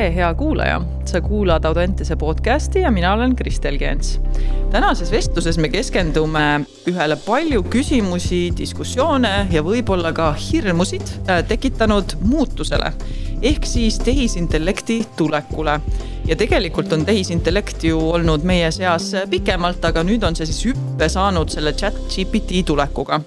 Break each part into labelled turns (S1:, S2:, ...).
S1: tere, hea kuulaja, sa kuulad Audentese podcasti ja mina olen Kristel Gents. tänases vestluses me keskendume ühele palju küsimusi, diskussioone ja võib-olla ka hirmusid äh, tekitanud muutusele ehk siis tehisintellekti tulekule. Ja tegelikult on tehisintellekt ju olnud meie seas pikemalt, aga nüüd on see siis hüppe saanud selle chat GPT tulekuga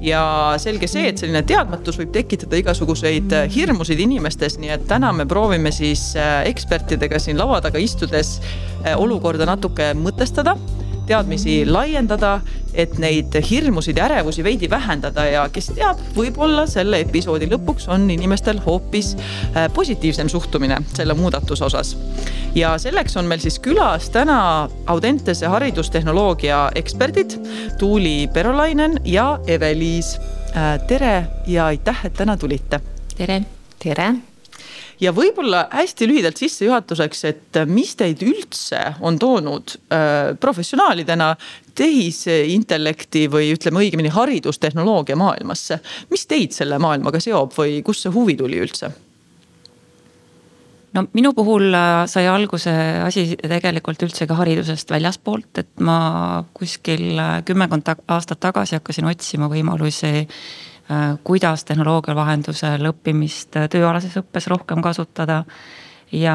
S1: ja selge see, et selline teadmatus võib tekitada igasuguseid äh, hirmusid inimestes, nii et täna me proovime siis äh, ekspertidega siin laua taga istudes äh, olukorda natuke mõtestada teadmisi laiendada, et neid hirmusid ja ärevusi veidi vähendada ja kes teab, võib-olla selle episoodi lõpuks on inimestel hoopis äh, positiivsem suhtumine selle muudatuse osas. ja selleks on meil siis külas täna Audentese haridustehnoloogia eksperdid Tuuli Perolainen ja Eve-Liis. Äh, tere ja aitäh, et täna tulite.
S2: tere. tere
S1: ja võib-olla hästi lühidalt sissejuhatuseks, et mis teid üldse on toonud äh, professionaalidena tehisintellekti või ütleme õigemini haridustehnoloogia maailmasse. mis teid selle maailmaga seob või kust see huvi tuli üldse?
S2: no minu puhul äh, sai alguse asi tegelikult üldse ka haridusest väljaspoolt, et ma kuskil äh, kümmekond aastat tagasi hakkasin otsima võimalusi Äh, kuidas tehnoloogia vahendusel õppimist äh, tööalases õppes rohkem kasutada. ja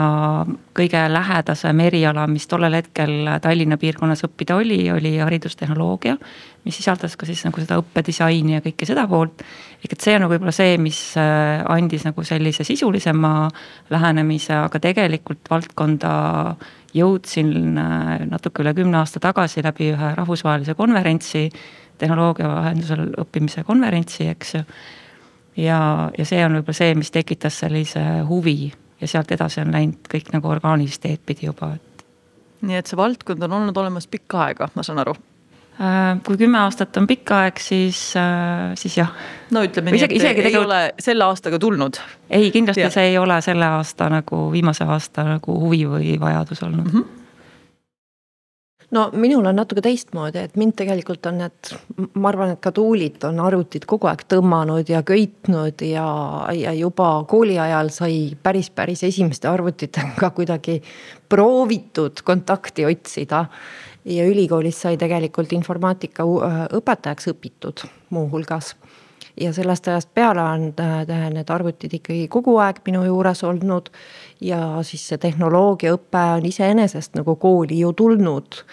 S2: kõige lähedasem eriala, mis tollel hetkel Tallinna piirkonnas õppida oli, oli haridustehnoloogia. mis sisaldas ka siis nagu seda õppedisaini ja kõike seda poolt. ehk et see on võib-olla see, mis äh, andis nagu sellise sisulisema lähenemise, aga tegelikult valdkonda jõudsin natuke üle kümne aasta tagasi läbi ühe rahvusvahelise konverentsi tehnoloogia vahendusel õppimise konverentsi, eks ju. ja, ja see on võib-olla see, mis tekitas sellise huvi ja sealt edasi on läinud kõik nagu orgaanilist teed pidi juba, et.
S1: nii et see valdkond on olnud olemas pikka aega, ma saan aru
S2: äh, kui kümme aastat on pikk aeg, siis, äh, siis jah.
S1: no ütleme nii, et isegi ei tegelikult... ole selle aastaga tulnud.
S2: ei, kindlasti ja. see ei ole selle aasta nagu viimase aasta nagu huvi või vajadus olnud mm. -hmm
S3: no minul on natuke teistmoodi, et mind tegelikult on need, ma arvan, et ka tuulid on arvutid kogu aeg tõmmanud ja köitnud ja, ja juba kooli ajal sai päris, päris esimeste arvutitega kuidagi proovitud kontakti otsida. Ja ülikoolis sai tegelikult informaatika õpetajaks õpitud muuhulgas ja sellest ajast peale on need arvutid ikkagi kogu aeg minu juures olnud ja siis see tehnoloogiaõpe on iseenesest nagu kooli ju tulnud.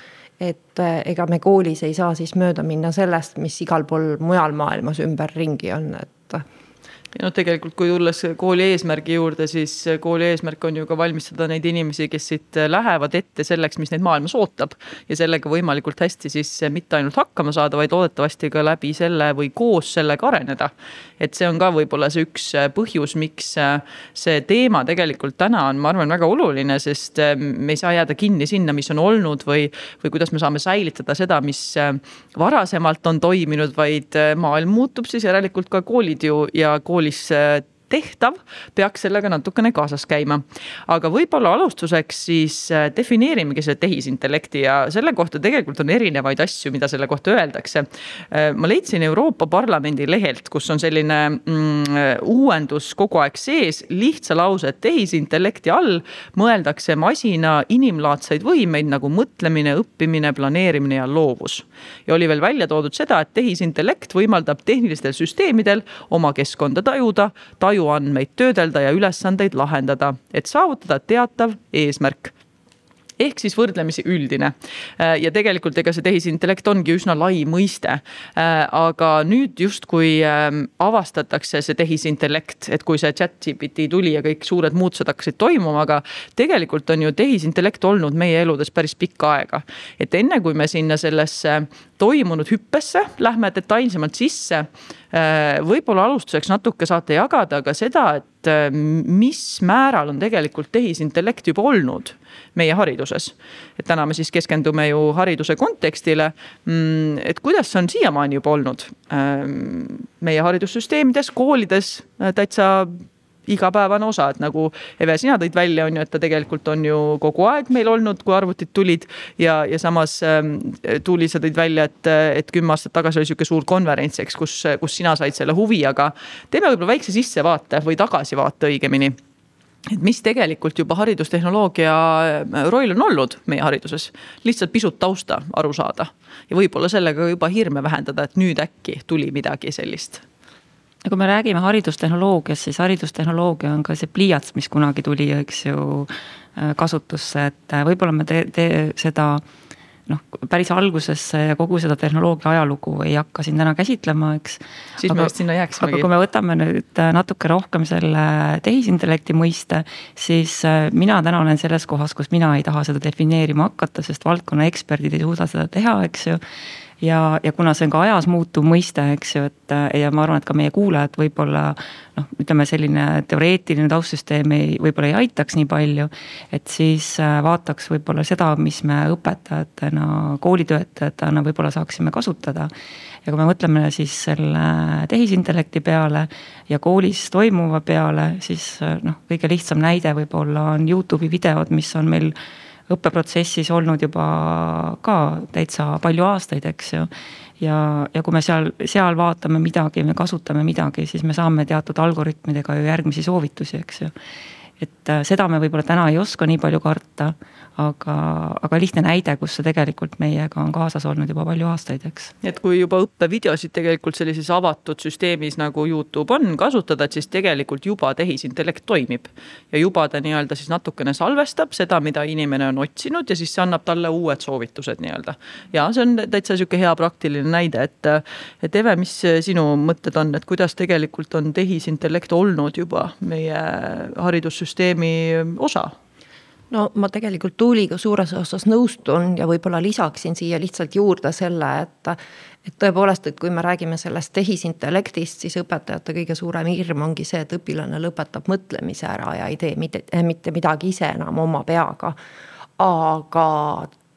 S3: et eh, ega me koolis ei saa siis mööda minna sellest, mis igal pool mujal maailmas ümberringi on, et
S1: ja noh, tegelikult kui tulles kooli eesmärgi juurde, siis kooli eesmärk on ju ka valmistada neid inimesi, kes siit lähevad ette selleks, mis neid maailmas ootab. ja sellega võimalikult hästi siis mitte ainult hakkama saada, vaid loodetavasti ka läbi selle või koos sellega areneda. et see on ka võib-olla see üks põhjus, miks see teema tegelikult täna on, ma arvan, väga oluline, sest me ei saa jääda kinni sinna, mis on olnud või, või kuidas me saame säilitada seda, mis varasemalt on toiminud, vaid maailm muutub, siis järelikult ka koolid ju ja koolid koolis äh, tehtav, peaks sellega natukene kaasas käima. aga võib-olla alustuseks siis äh, defineerimegi selle tehisintellekti ja selle kohta tegelikult on erinevaid asju, mida selle kohta öeldakse. Äh, ma leidsin Euroopa Parlamendi lehelt, kus on selline mm, uuendus kogu aeg sees, lihtsa lause, et tehisintellekti all mõeldakse masina inimlaadseid võimeid nagu mõtlemine, õppimine, planeerimine ja loovus ja oli veel välja toodud seda, et tehisintellekt võimaldab tehnilistel süsteemidel oma keskkonda tajuda, tajuandmeid töödelda ja ülesandeid lahendada, et saavutada teatav eesmärk ehk siis võrdlemisi üldine. Äh, ja tegelikult ega see tehisintellekt ongi üsna lai mõiste. Äh, aga nüüd justkui ähm, avastatakse see tehisintellekt, et kui see chat GPT tuli ja kõik suured muutused hakkasid toimuma, aga tegelikult on ju tehisintellekt olnud meie eludes päris pikka aega. et enne kui me sinna sellesse toimunud hüppesse lähme detailsemalt sisse Äh, võib-olla alustuseks natuke saate jagada ka seda, et äh, mis määral on tegelikult tehisintellekt juba olnud meie hariduses. et täna me siis keskendume ju hariduse kontekstile. Mm, et kuidas see on siiamaani juba olnud ähm, meie haridussüsteemides, koolides äh, täitsa igapäevane osa, et nagu Eve, sina tõid välja, on ju, et ta tegelikult on ju kogu aeg meil olnud, kui arvutid tulid. ja, ja samas ähm, Tuuli, sa tõid välja, et, et kümme aastat tagasi oli sihuke suur konverents, eks, kus, kus sina said selle huvi, aga teeme võib-olla väikse sissevaate või tagasivaate õigemini et mis tegelikult juba haridustehnoloogia äh, roll on olnud meie hariduses. lihtsalt pisut tausta aru saada ja võib-olla sellega juba hirme vähendada, et nüüd äkki tuli midagi sellist
S2: ja kui me räägime haridustehnoloogiast, siis haridustehnoloogia on ka see pliiats, mis kunagi tuli, eks ju, äh, kasutusse, et äh, võib-olla me te, te seda noh, päris algusesse ja kogu seda tehnoloogia ajalugu ei hakka siin täna käsitlema, eks.
S1: siis me vist sinna jääksimegi.
S2: aga kui me võtame nüüd äh, natuke rohkem selle tehisintellekti mõiste, siis mina täna olen selles kohas, kus mina ei taha seda defineerima hakata, sest valdkonna eksperdid ei suuda seda teha, eks ju ja, ja kuna see on ka ajas muutuv mõiste, eks ju, et ja ma arvan, et ka meie kuulajad võib-olla noh, ütleme selline teoreetiline taustsüsteem ei, võib-olla ei aitaks nii palju. et siis äh, vaataks võib-olla seda, mis me õpetajatena, koolitöötajatena võib-olla saaksime kasutada. ja kui me mõtleme siis selle tehisintellekti peale ja koolis toimuva peale, siis äh, noh, kõige lihtsam näide võib-olla on Youtube'i videod, mis on meil õppeprotsessis olnud juba ka täitsa palju aastaid, eks ju. ja, ja kui me seal, seal vaatame midagi, me kasutame midagi, siis me saame teatud algoritmidega ju järgmisi soovitusi, eks ju. et äh, seda me võib-olla täna ei oska nii palju karta aga, aga lihtne näide, kus see tegelikult meiega on kaasas olnud juba palju aastaid, eks.
S1: et kui juba õppevideosid tegelikult sellises avatud süsteemis nagu Youtube on kasutada, et siis tegelikult juba tehisintellekt toimib. ja juba ta nii-öelda siis natukene salvestab seda, mida inimene on otsinud ja siis see annab talle uued soovitused nii-öelda. ja see on täitsa sihuke hea praktiline näide, et, et Eve, mis sinu mõtted on, et kuidas tegelikult on tehisintellekt olnud juba meie haridussüsteemi osa?
S3: No ma tegelikult Tuuliga suures osas nõustun ja võib-olla lisaksin siia lihtsalt juurde selle, et et tõepoolest, et kui me räägime sellest tehisintellektist, siis õpetajate kõige suurem hirm ongi see, et õpilane lõpetab mõtlemise ära ja ei tee mitte, mitte midagi ise enam oma peaga. aga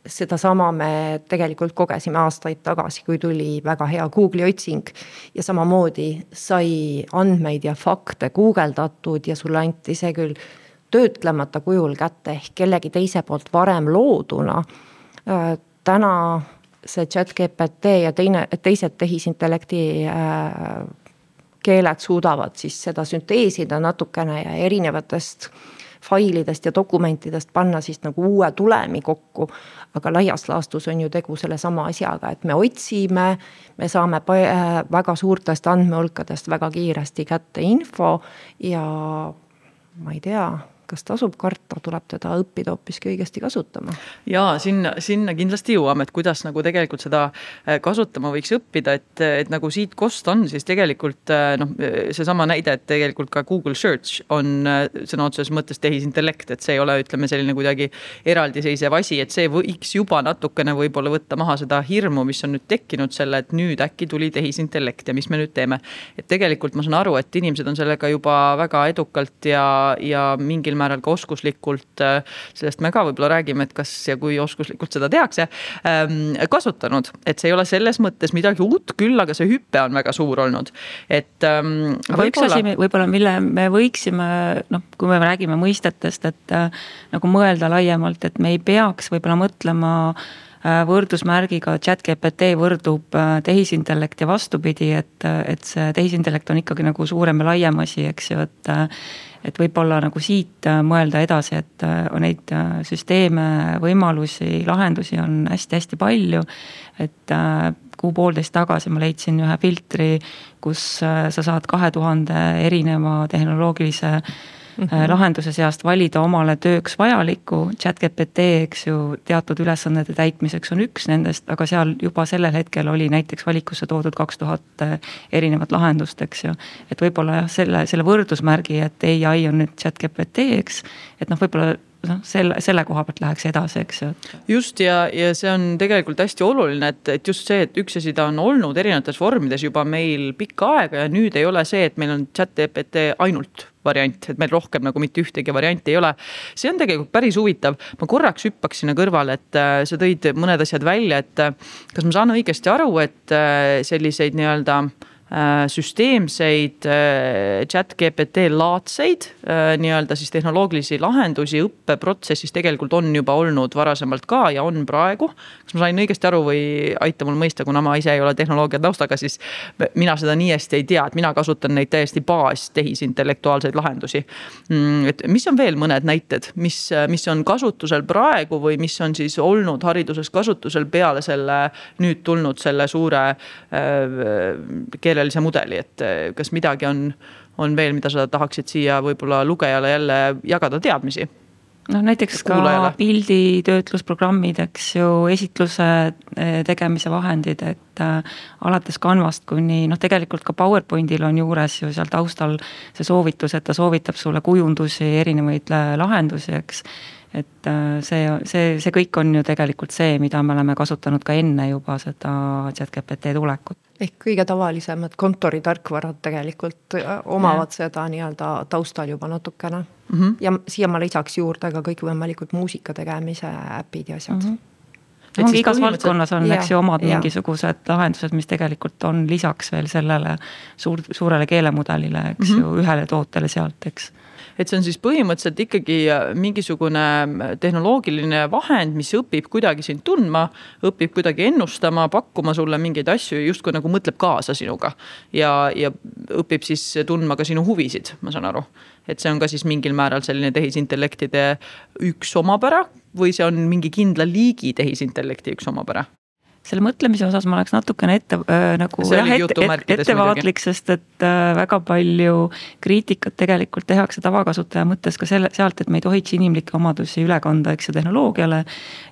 S3: sedasama me tegelikult kogesime aastaid tagasi, kui tuli väga hea Google'i otsing. ja samamoodi sai andmeid ja fakte guugeldatud ja sulle anti see küll töötlemata kujul kätte ehk kellegi teise poolt varem looduna. Äh, täna see chat GPT ja teine, teised tehisintellekti äh, keeled suudavad siis seda sünteesida natukene ja erinevatest failidest ja dokumentidest panna siis nagu uue tulemi kokku. aga laias laastus on ju tegu sellesama asjaga, et me otsime, me saame äh, väga suurtest andmehulkadest väga kiiresti kätte info ja ma ei tea kas tasub karta, tuleb teda õppida hoopiski õigesti kasutama.
S1: ja sinna, sinna kindlasti jõuame, et kuidas nagu tegelikult seda äh, kasutama võiks õppida, et, et nagu siit kost on, siis tegelikult äh, noh, seesama näide, et tegelikult ka Google Search on äh, sõna otseses mõttes tehisintellekt, et see ei ole, ütleme selline kuidagi eraldiseisev asi, et see võiks juba natukene võib-olla võtta maha seda hirmu, mis on nüüd tekkinud selle, et nüüd äkki tuli tehisintellekt ja mis me nüüd teeme. et tegelikult ma saan aru, et inimesed on sellega juba väga edukalt ja, ja mingil mingil määral ka oskuslikult, äh, sellest me ka võib-olla räägime, et kas ja kui oskuslikult seda tehakse, ähm, kasutanud. et see ei ole selles mõttes midagi uut, küll aga see hüpe on väga suur olnud, et.
S2: Ähm, aga üks asi võib-olla, mille me võiksime noh, kui me räägime mõistetest, et äh, nagu mõelda laiemalt, et me ei peaks võib-olla mõtlema võrdusmärgiga chat-GPT võrdub tehisintellekt ja vastupidi, et, et see tehisintellekt on ikkagi nagu suurem ja laiem asi, eks ju, et et võib-olla nagu siit äh, mõelda edasi, et äh, neid äh, süsteeme, võimalusi, lahendusi on hästi-hästi palju. et kuu-poolteist tagasi ma leidsin ühe filtri, kus sa saad kahe tuhande erineva tehnoloogilise mm -hmm. lahenduse seast valida omale tööks vajalikku. chat-GPT, eks ju, teatud ülesannete täitmiseks on üks nendest, aga seal juba sellel hetkel oli näiteks valikusse toodud kaks tuhat äh, erinevat lahendust, eks ju. et võib-olla jah, selle, selle võrdusmärgi, et ai on nüüd chat-GPT, eks, et noh, võib-olla noh, selle, selle koha pealt läheks edasi, eks ju.
S1: just ja, ja see on tegelikult hästi oluline, et, et just see, et üks asi, ta on olnud erinevates vormides juba meil pikka aega ja nüüd ei ole see, et meil on chat GPT ainult variant, et meil rohkem nagu mitte ühtegi varianti ei ole. see on tegelikult päris huvitav, ma korraks hüppaks sinna kõrvale, et äh, sa tõid mõned asjad välja, et äh, kas ma saan õigesti aru, et äh, selliseid nii-öelda süsteemseid äh, chat GPT laadseid nii-öelda siis tehnoloogilisi lahendusi õppeprotsessis tegelikult on juba olnud varasemalt ka ja on praegu. kas ma sain õigesti aru või aita mul mõista, kuna ma ise ei ole tehnoloogia taustaga, siis mina seda nii hästi ei tea, et mina kasutan neid täiesti baas tehisintellektuaalseid lahendusi. Mm, et mis on veel mõned näited, mis, mis on kasutusel praegu või mis on siis olnud hariduses kasutusel peale selle nüüd tulnud selle suure äh, keelelise mudeli, et äh, kas midagi on, on veel, mida sa tahaksid siia võib-olla lugejale jälle jagada teadmisi?
S2: noh, näiteks ka pilditöötlusprogrammid, eks ju, esitluse äh, tegemise vahendid, et äh, alates Canvast kuni noh, tegelikult ka PowerPointil on juures ju seal taustal see soovitus, et ta soovitab sulle kujundusi, erinevaid lahendusi, eks et see, see, see kõik on ju tegelikult see, mida me oleme kasutanud ka enne juba seda chat-GPT tulekut.
S3: Ehk kõige tavalisemad kontoritarkvarad tegelikult äh, omavad ja. seda nii-öelda taustal juba natukene mm. -hmm. ja siia ma lisaks juurde ka kõikvõimalikud muusika tegemise äpid ja asjad mm. -hmm
S2: ongi igas valdkonnas on, eks ju, omad ja. mingisugused lahendused, mis tegelikult on lisaks veel sellele suur, suurele keelemudelile, eks mm -hmm. ju, ühele tootele sealt, eks
S1: et see on siis põhimõtteliselt ikkagi äh, mingisugune äh, tehnoloogiline vahend, mis õpib kuidagi sind tundma, õpib kuidagi ennustama, pakkuma sulle mingeid asju ja justkui nagu mõtleb kaasa sinuga. ja, ja õpib siis tundma ka sinu huvisid, ma saan aru. et see on ka siis mingil määral selline tehisintellektide üks omapära või see on mingi kindla liigi tehisintellekti üks omapära?
S2: Selle mõtlemise osas ma oleks natukene ette äh, nagu jah, ette, ette, ettevaatlik, sest et äh, väga palju kriitikat tegelikult tehakse tavakasutaja mõttes ka selle, sealt, et me ei tohiks inimlikke omadusi üle kanda, eks ju, tehnoloogiale.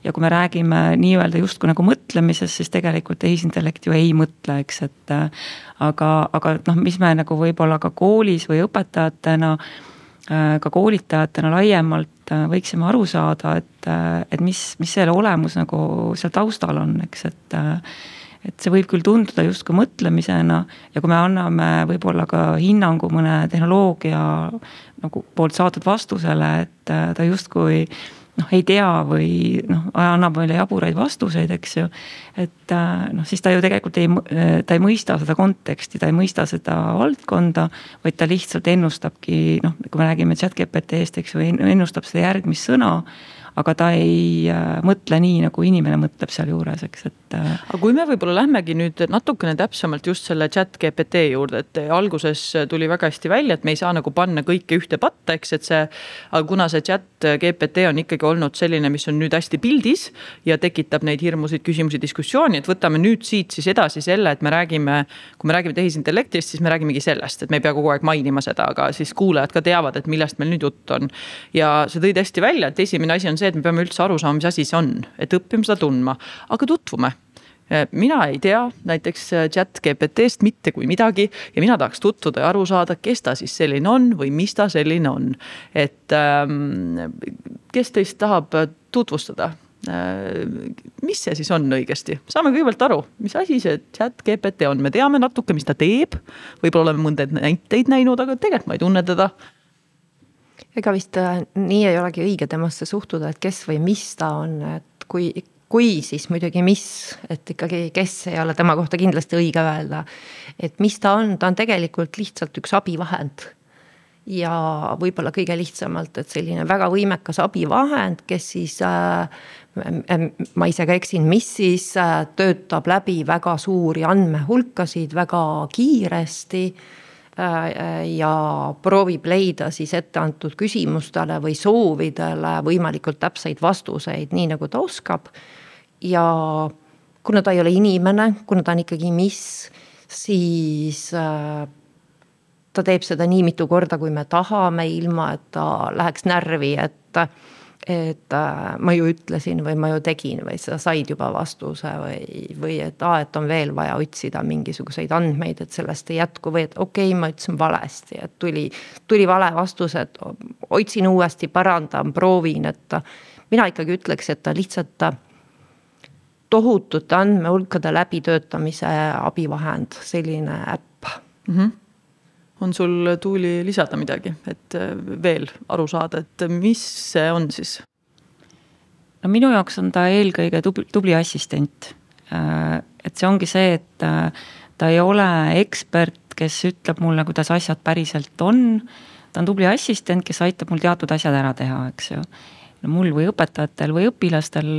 S2: ja kui me räägime nii-öelda justkui nagu mõtlemisest, siis tegelikult tehisintellekt ju ei mõtle, eks, et äh, aga, aga noh, mis me nagu võib-olla ka koolis või õpetajatena äh, ka koolitajatena laiemalt Äh, võiksime aru saada, et, äh, et mis, mis selle olemus nagu seal taustal on, eks, et äh, et see võib küll tunduda justkui mõtlemisena ja kui me anname võib-olla ka hinnangu mõne tehnoloogia nagu poolt saadud vastusele, et ta justkui äh, noh, ei tea või noh, annab meile jaburaid vastuseid, eks ju. et äh, noh, siis ta ju tegelikult ei, ta ei mõista seda konteksti, ta ei mõista seda valdkonda, vaid ta lihtsalt ennustabki noh, kui me räägime chat GPT-st, eks ju, ennustab seda järgmist sõna aga ta ei äh, mõtle nii, nagu inimene mõtleb sealjuures, eks, et.
S1: Äh, aga kui me võib-olla lähmegi nüüd natukene täpsemalt just selle chat GPT juurde, et alguses tuli väga hästi välja, et me ei saa nagu panna kõike ühte patta, eks, et see. aga kuna see chat GPT on ikkagi olnud selline, mis on nüüd hästi pildis ja tekitab neid hirmusid, küsimusi, diskussiooni, et võtame nüüd siit siis edasi selle, et me räägime. kui me räägime tehisintellektist, siis me räägimegi sellest, et me ei pea kogu aeg mainima seda, aga siis kuulajad ka teavad, et millest meil nüüd jutt on. ja sa tõid hästi välja, et esimene asi on see, et me peame üldse aru saama, mis asi see on, et õppima seda tundma, aga tutvume mina ei tea näiteks chat GPT-st mitte kui midagi ja mina tahaks tutvuda ja aru saada, kes ta siis selline on või mis ta selline on. et ähm, kes teist tahab tutvustada äh,? mis see siis on õigesti, saame kõigepealt aru, mis asi see chat GPT on, me teame natuke, mis ta teeb. võib-olla oleme mõndaid näiteid näinud, aga tegelikult ma ei tunne teda
S3: ega vist äh, nii ei olegi õige temasse suhtuda, et kes või mis ta on, et kui, kui siis muidugi mis, et ikkagi, kes ei ole tema kohta kindlasti õige öelda. et mis ta on, ta on tegelikult lihtsalt üks abivahend. ja võib-olla kõige lihtsamalt, et selline väga võimekas abivahend, kes siis äh, ma ise ka eksin, mis siis äh, töötab läbi väga suuri andmehulkasid väga kiiresti ja proovib leida siis etteantud küsimustele või soovidele võimalikult täpseid vastuseid, nii nagu ta oskab. ja kuna ta ei ole inimene, kuna ta on ikkagi miss, siis äh, ta teeb seda nii mitu korda, kui me tahame, ilma et ta läheks närvi, et et äh, ma ju ütlesin või ma ju tegin või sa said juba vastuse või, või et aa, et on veel vaja otsida mingisuguseid andmeid, et sellest ei jätku või et okei okay,, ma ütlesin valesti, et tuli, tuli vale vastus, et otsin uuesti, parandan, proovin, et mina ikkagi ütleks, et ta lihtsalt tohutute andmehulkade läbitöötamise abivahend, selline äpp mm.
S1: -hmm on sul, Tuuli, lisada midagi, et äh, veel aru saada, et mis see on siis?
S2: no minu jaoks on ta eelkõige tubli, tubli assistent. Äh, et see ongi see, et äh, ta ei ole ekspert, kes ütleb mulle, kuidas asjad päriselt on. ta on tubli assistent, kes aitab mul teatud asjad ära teha, eks ju mul või õpetajatel või õpilastel,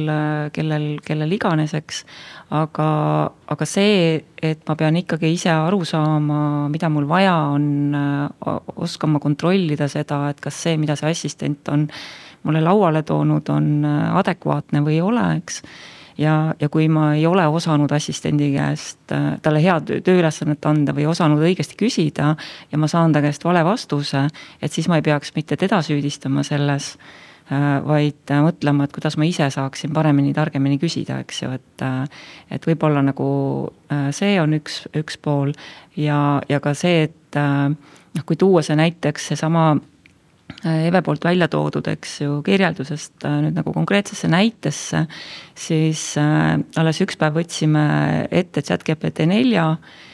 S2: kellel, kellel iganes, eks. aga, aga see, et ma pean ikkagi ise aru saama, mida mul vaja on, oskama kontrollida seda, et kas see, mida see assistent on mulle lauale toonud, on adekvaatne või ei ole, eks ja, ja kui ma ei ole osanud assistendi käest talle head tööülesannet anda või osanud õigesti küsida ja ma saan ta käest vale vastuse, et siis ma ei peaks mitte teda süüdistama selles Äh, vaid äh, mõtlema, et kuidas ma ise saaksin paremini, targemini küsida, eks ju, et. Äh, et võib-olla nagu see on üks, üks pool ja, ja ka see, et noh, kui tuua see näiteks seesama Eve poolt välja toodud, eks ju, kirjeldusest nüüd nagu konkreetsesse näitesse, siis alles üks päev võtsime ette chat GPT nelja Äh,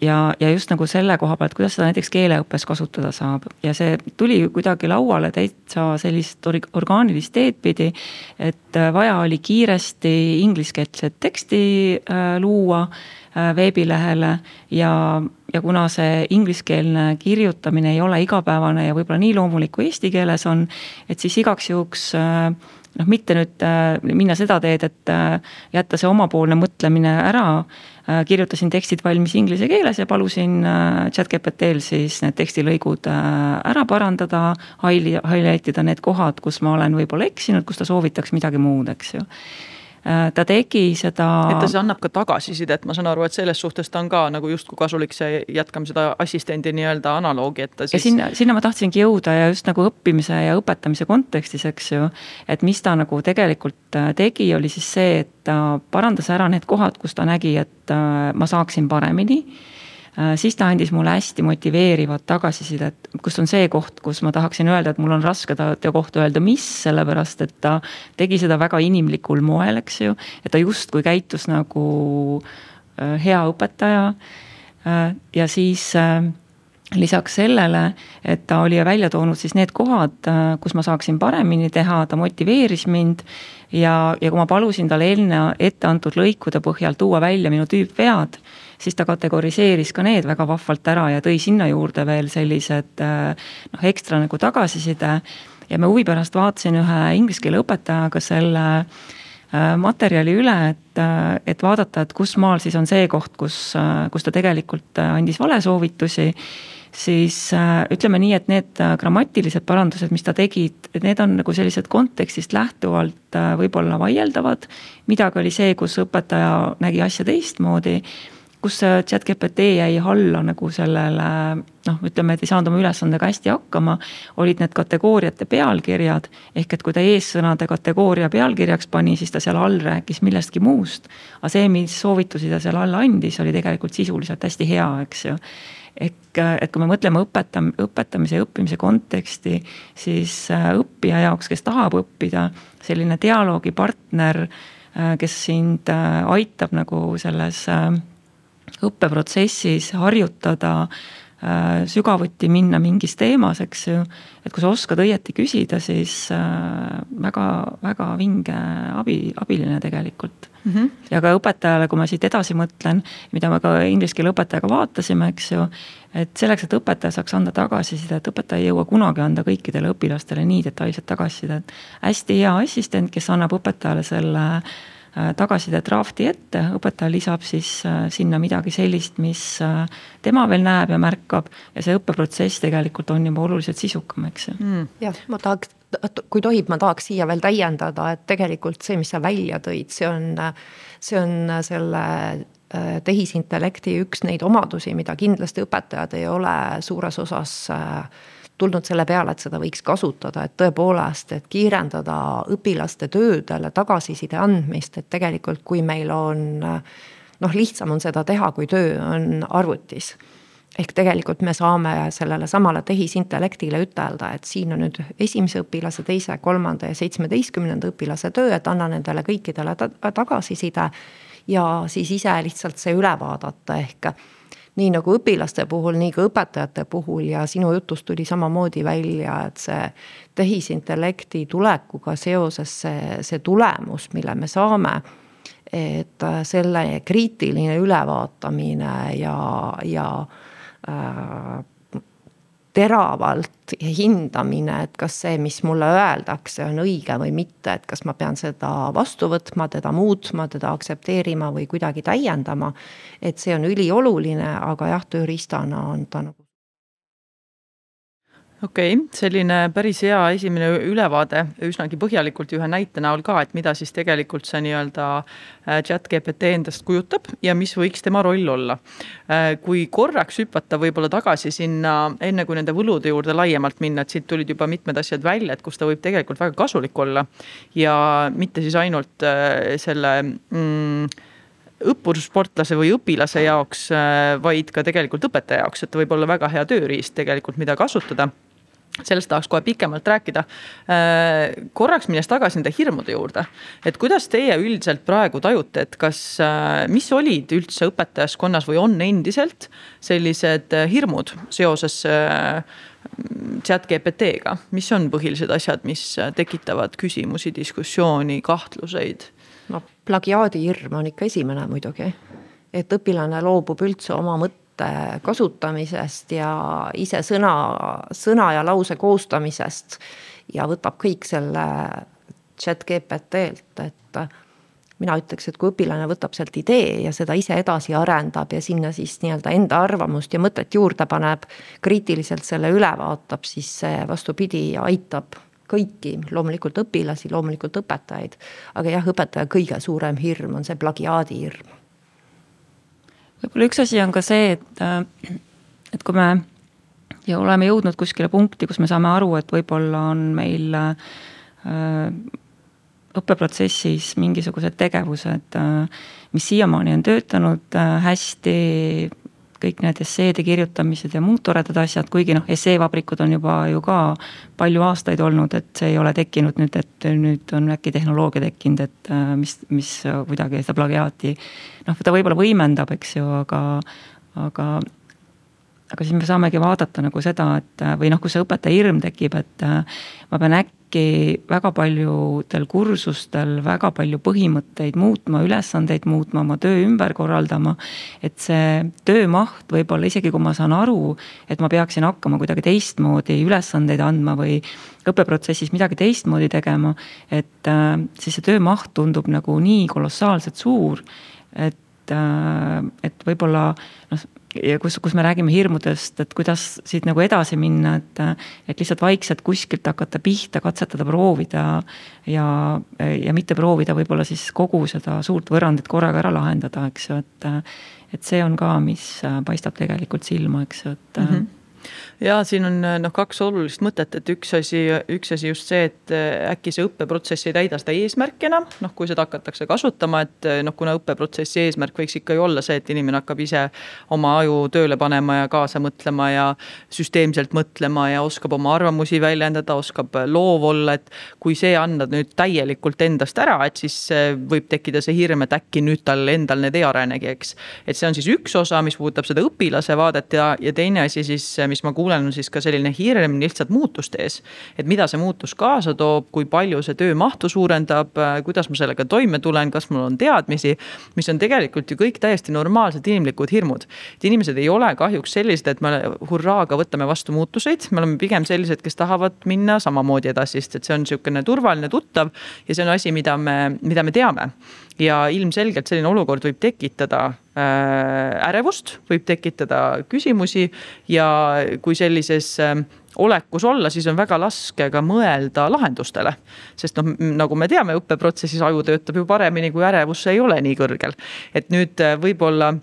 S2: ja, ja just nagu selle koha pealt, kuidas seda näiteks keeleõppes kasutada saab ja see tuli kuidagi lauale täitsa sellist orgaanilist teed pidi. et äh, vaja oli kiiresti ingliskeelset teksti äh, luua veebilehele ja, ja kuna see ingliskeelne kirjutamine ei ole igapäevane ja võib-olla nii loomulik kui eesti keeles on, et siis igaks juhuks noh, mitte nüüd minna seda teed, et jätta see omapoolne mõtlemine ära Äh, kirjutasin tekstid valmis inglise keeles ja palusin äh, chat-GPT-l siis need tekstilõigud äh, ära parandada, highlight ida need kohad, kus ma olen võib-olla eksinud, kus ta soovitaks midagi muud, eks ju. Äh, ta tegi seda.
S1: et ta siis annab ka tagasisidet, ma saan aru, et selles suhtes ta on ka nagu justkui kasulik, see jätkame seda assistendi nii-öelda analoogi, et ta
S2: siis. sinna, sinna ma tahtsingi jõuda ja just nagu õppimise ja õpetamise kontekstis, eks ju. et mis ta nagu tegelikult äh, tegi, oli siis see, et ta parandas ära need kohad, kus ta nägi, et äh, ma saaksin paremini Äh, siis ta andis mulle hästi motiveerivat tagasisidet, kus on see koht, kus ma tahaksin öelda, et mul on raske ta kohta öelda, mis, sellepärast et ta tegi seda väga inimlikul moel, eks ju. et ta justkui käitus nagu äh, hea õpetaja. Äh, ja siis lisaks sellele, et ta oli välja toonud siis need kohad, kus ma saaksin paremini teha, ta motiveeris mind. ja, ja kui ma palusin tal enne ette antud lõikude põhjal tuua välja minu tüüpvead siis ta kategoriseeris ka need väga vahvalt ära ja tõi sinna juurde veel sellised äh, noh, ekstra nagu tagasiside. ja ma huvi pärast vaatasin ühe inglise keele õpetajaga selle äh, materjali üle, et, äh, et vaadata, et kus maal siis on see koht, kus, kus ta tegelikult andis valesoovitusi siis ütleme nii, et need grammatilised parandused, mis ta tegi, et need on nagu sellised kontekstist lähtuvalt võib-olla vaieldavad. midagi oli see, kus õpetaja nägi asja teistmoodi kus chat GPT jäi alla nagu sellele noh, ütleme, et ei saanud oma ülesandega hästi hakkama, olid need kategooriate pealkirjad. ehk et kui ta eessõnade kategooria pealkirjaks pani, siis ta seal all rääkis millestki muust. aga see, mis soovitusi ta seal all andis, oli tegelikult sisuliselt hästi hea, eks ju ehk et kui me mõtleme õpetam-, õpetamise ja õppimise konteksti, siis äh, õppija jaoks, kes tahab õppida, selline dialoogipartner, äh, kes sind äh, aitab nagu selles õppeprotsessis harjutada äh, sügavuti minna mingis teemas, eks ju. et kui sa oskad õieti küsida, siis äh, väga, väga vinge abi, abiline tegelikult mm. -hmm. ja ka õpetajale, kui ma siit edasi mõtlen, mida me ka inglise keele õpetajaga vaatasime, eks ju. et selleks, et õpetaja saaks anda tagasisidet, õpetaja ei jõua kunagi anda kõikidele õpilastele nii detailset tagasisidet. hästi hea assistent, kes annab õpetajale selle Äh, tagasiside drafti ette, õpetaja lisab siis äh, sinna midagi sellist, mis äh, tema veel näeb ja märkab. Ja see õppeprotsess tegelikult on juba oluliselt sisukam, eks ju.
S3: Mm.. jah, ma tahaks, kui tohib, ma tahaks siia veel täiendada, et tegelikult see, mis sa välja tõid, see on, see on selle tehisintellekti üks neid omadusi, mida kindlasti õpetajad ei ole suures osas äh, tulnud selle peale, et seda võiks kasutada, et tõepoolest, et kiirendada õpilaste töödele tagasiside andmist, et tegelikult, kui meil on noh, lihtsam on seda teha, kui töö on arvutis ehk tegelikult me saame sellele samale tehisintellektile ütelda, et siin on nüüd esimese õpilase, teise, kolmanda ja seitsmeteistkümnenda õpilase töö, et anna nendele kõikidele ta tagasiside. ja siis ise lihtsalt see üle vaadata, ehk nii nagu õpilaste puhul, nii ka õpetajate puhul ja sinu jutust tuli samamoodi välja, et see tehisintellekti tulekuga seoses see, see tulemus, mille me saame et selle kriitiline ülevaatamine ja, ja äh, teravalt hindamine, et kas see, mis mulle öeldakse, on õige või mitte, et kas ma pean seda vastu võtma, teda muutma, teda aktsepteerima või kuidagi täiendama. et see on ülioluline, aga jah, tööriistana on ta nagu
S1: okei okay,, selline päris hea esimene ülevaade üsnagi põhjalikult ühe näite näol ka, et mida siis tegelikult see nii-öelda äh, chat GPT endast kujutab ja mis võiks tema roll olla. Äh, kui korraks hüpata võib-olla tagasi sinna, enne kui nende võlude juurde laiemalt minna, et siit tulid juba mitmed asjad välja, et kus ta võib tegelikult väga kasulik olla. ja mitte siis ainult äh, selle mm, õppursportlase või õpilase jaoks, vaid ka tegelikult õpetaja jaoks, et ta võib olla väga hea tööriist tegelikult, mida kasutada sellest tahaks kohe pikemalt rääkida. Äh, korraks minnes tagasi nende hirmude juurde, et kuidas teie üldiselt praegu tajute, et kas, äh, mis olid üldse õpetajaskonnas või on endiselt sellised äh, hirmud seoses chat GPT-ga, mis on põhilised asjad, mis tekitavad küsimusi, diskussiooni, kahtluseid?
S3: no plagiaadihirm on ikka esimene muidugi, et õpilane loobub üldse oma mõtte mõtete kasutamisest ja ise sõna, sõna ja lause koostamisest. ja võtab kõik selle chat GPT-lt, et mina ütleks, et kui õpilane võtab sealt idee ja seda ise edasi arendab ja sinna siis nii-öelda enda arvamust ja mõtet juurde paneb, kriitiliselt selle üle vaatab, siis see vastupidi aitab kõiki, loomulikult õpilasi, loomulikult õpetajaid. aga jah, õpetaja kõige suurem hirm on see plagiaadi hirm
S2: võib-olla üks asi on ka see, et, äh, et kui me ja oleme jõudnud kuskile punkti, kus me saame aru, et võib-olla on meil äh, õppeprotsessis mingisugused tegevused, äh, mis siiamaani on töötanud hästi, kõik need esseede kirjutamised ja muud toredad asjad, kuigi noh, esseevabrikud on juba ju ka palju aastaid olnud, et see ei ole tekkinud nüüd, et nüüd on äkki tehnoloogia tekkinud, et mis, mis kuidagi seda plagiaati. noh, ta võib-olla võimendab, eks ju, aga, aga aga siis me saamegi vaadata nagu seda, et või noh, kus see õpetaja hirm tekib, et ma pean äkki väga paljudel kursustel väga palju põhimõtteid muutma, ülesandeid muutma, oma töö ümber korraldama. et see töömaht võib-olla isegi kui ma saan aru, et ma peaksin hakkama kuidagi teistmoodi ülesandeid andma või õppeprotsessis midagi teistmoodi tegema. et äh, siis see töömaht tundub nagu nii kolossaalselt suur, et äh, et võib-olla noh, ja kus, kus me räägime hirmudest, et kuidas siit nagu edasi minna, et. et lihtsalt vaikselt kuskilt hakata pihta, katsetada, proovida ja, ja mitte proovida võib-olla siis kogu seda suurt võrrandit korraga ära lahendada, eks ju, et. et see on ka, mis paistab tegelikult silma, eks ju, et mm. -hmm
S1: ja siin on noh, kaks olulist mõtet, et üks asi, üks asi just see, et äh, äkki see õppeprotsess ei täida seda eesmärki enam, noh, kui seda hakatakse kasutama, et äh, noh, kuna õppeprotsessi eesmärk võiks ikka ju olla see, et inimene hakkab ise oma aju tööle panema ja kaasa mõtlema ja süsteemselt mõtlema ja oskab oma arvamusi väljendada, oskab loov olla, et kui see anda nüüd täielikult endast ära, et siis äh, võib tekkida see hirm, et äkki nüüd tal endal need ei arenegi, eks. et see on siis üks osa, mis puudutab seda õpilase vaadet ja, ja teine asi siis, mis ma kuulen kuulen, on siis ka selline hirm lihtsalt muutuste ees. et mida see muutus kaasa toob, kui palju see töömahtu suurendab, kuidas ma sellega toime tulen, kas mul on teadmisi. mis on tegelikult ju kõik täiesti normaalsed inimlikud hirmud. et inimesed ei ole kahjuks sellised, et me hurraaga võtame vastu muutuseid, me oleme pigem sellised, kes tahavad minna samamoodi edasi, sest et see on sihukene turvaline, tuttav ja see on asi, mida me, mida me teame ja ilmselgelt selline olukord võib tekitada äh, ärevust, võib tekitada küsimusi ja kui sellises äh, olekus olla, siis on väga raske ka mõelda lahendustele. sest noh, nagu me teame, õppeprotsessis aju töötab ju paremini, kui ärevus ei ole nii kõrgel. et nüüd äh, võib-olla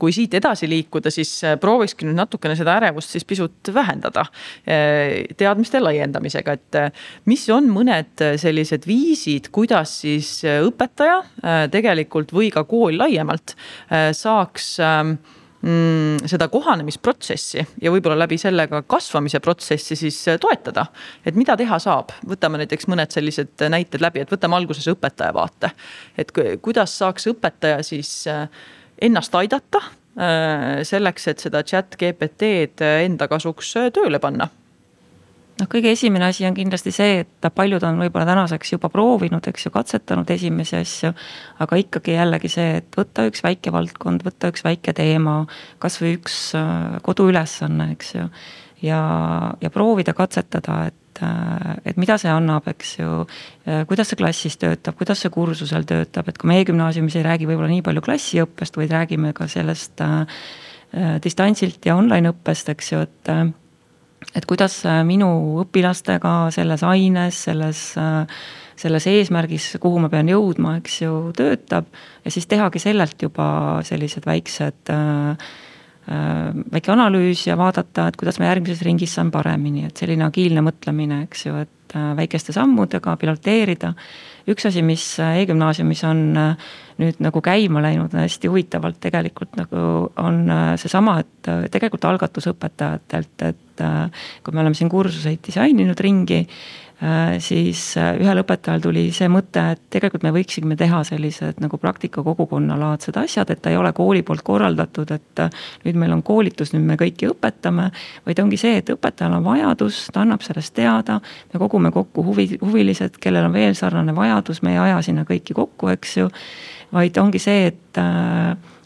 S1: kui siit edasi liikuda, siis äh, proovikski nüüd natukene seda ärevust siis pisut vähendada. Äh, teadmiste laiendamisega, et äh, mis on mõned sellised viisid, kuidas siis õpetaja tegelikult või ka kool laiemalt saaks ähm, mm, seda kohanemisprotsessi ja võib-olla läbi selle ka kasvamise protsessi siis toetada. et mida teha saab, võtame näiteks mõned sellised näited läbi, et võtame alguses õpetaja vaate. et kuidas saaks õpetaja siis ennast aidata äh, selleks, et seda chat GPT-d enda kasuks äh, tööle panna
S2: noh, kõige esimene asi on kindlasti see, et paljud on võib-olla tänaseks juba proovinud, eks ju, katsetanud esimesi asju. aga ikkagi jällegi see, et võtta üks väike valdkond, võtta üks väike teema, kasvõi üks äh, koduülesanne, eks ju. ja, ja proovida katsetada, et, äh, et mida see annab, eks ju. Äh, kuidas see klassis töötab, kuidas see kursusel töötab, et kui me e-gümnaasiumis ei räägi võib-olla nii palju klassiõppest, vaid räägime ka sellest äh, distantsilt ja online õppest, eks ju, et et kuidas äh, minu õpilastega selles aines, selles, äh, selles eesmärgis, kuhu ma pean jõudma, eks ju, töötab. ja siis tehagi sellelt juba sellised väiksed äh, väike analüüs ja vaadata, et kuidas ma järgmises ringis saan paremini, et selline agiilne mõtlemine, eks ju, et väikeste sammudega piloteerida. üks asi, mis e-gümnaasiumis on nüüd nagu käima läinud hästi huvitavalt tegelikult nagu on seesama, et tegelikult algatusõpetajatelt, et et äh, kui me oleme siin kursuseid disaininud ringi, äh, siis äh, ühel õpetajal tuli see mõte, et tegelikult me võiksime teha sellised nagu praktika kogukonnalaadsed asjad, et ta ei ole kooli poolt korraldatud, et nüüd meil on koolitus, nüüd me kõiki õpetame. vaid ongi see, et õpetajal on vajadus, ta annab sellest teada, me kogume kokku huvi, huvilised, kellel on veel sarnane vajadus, me ei aja sinna kõiki kokku, eks ju. vaid ongi see, et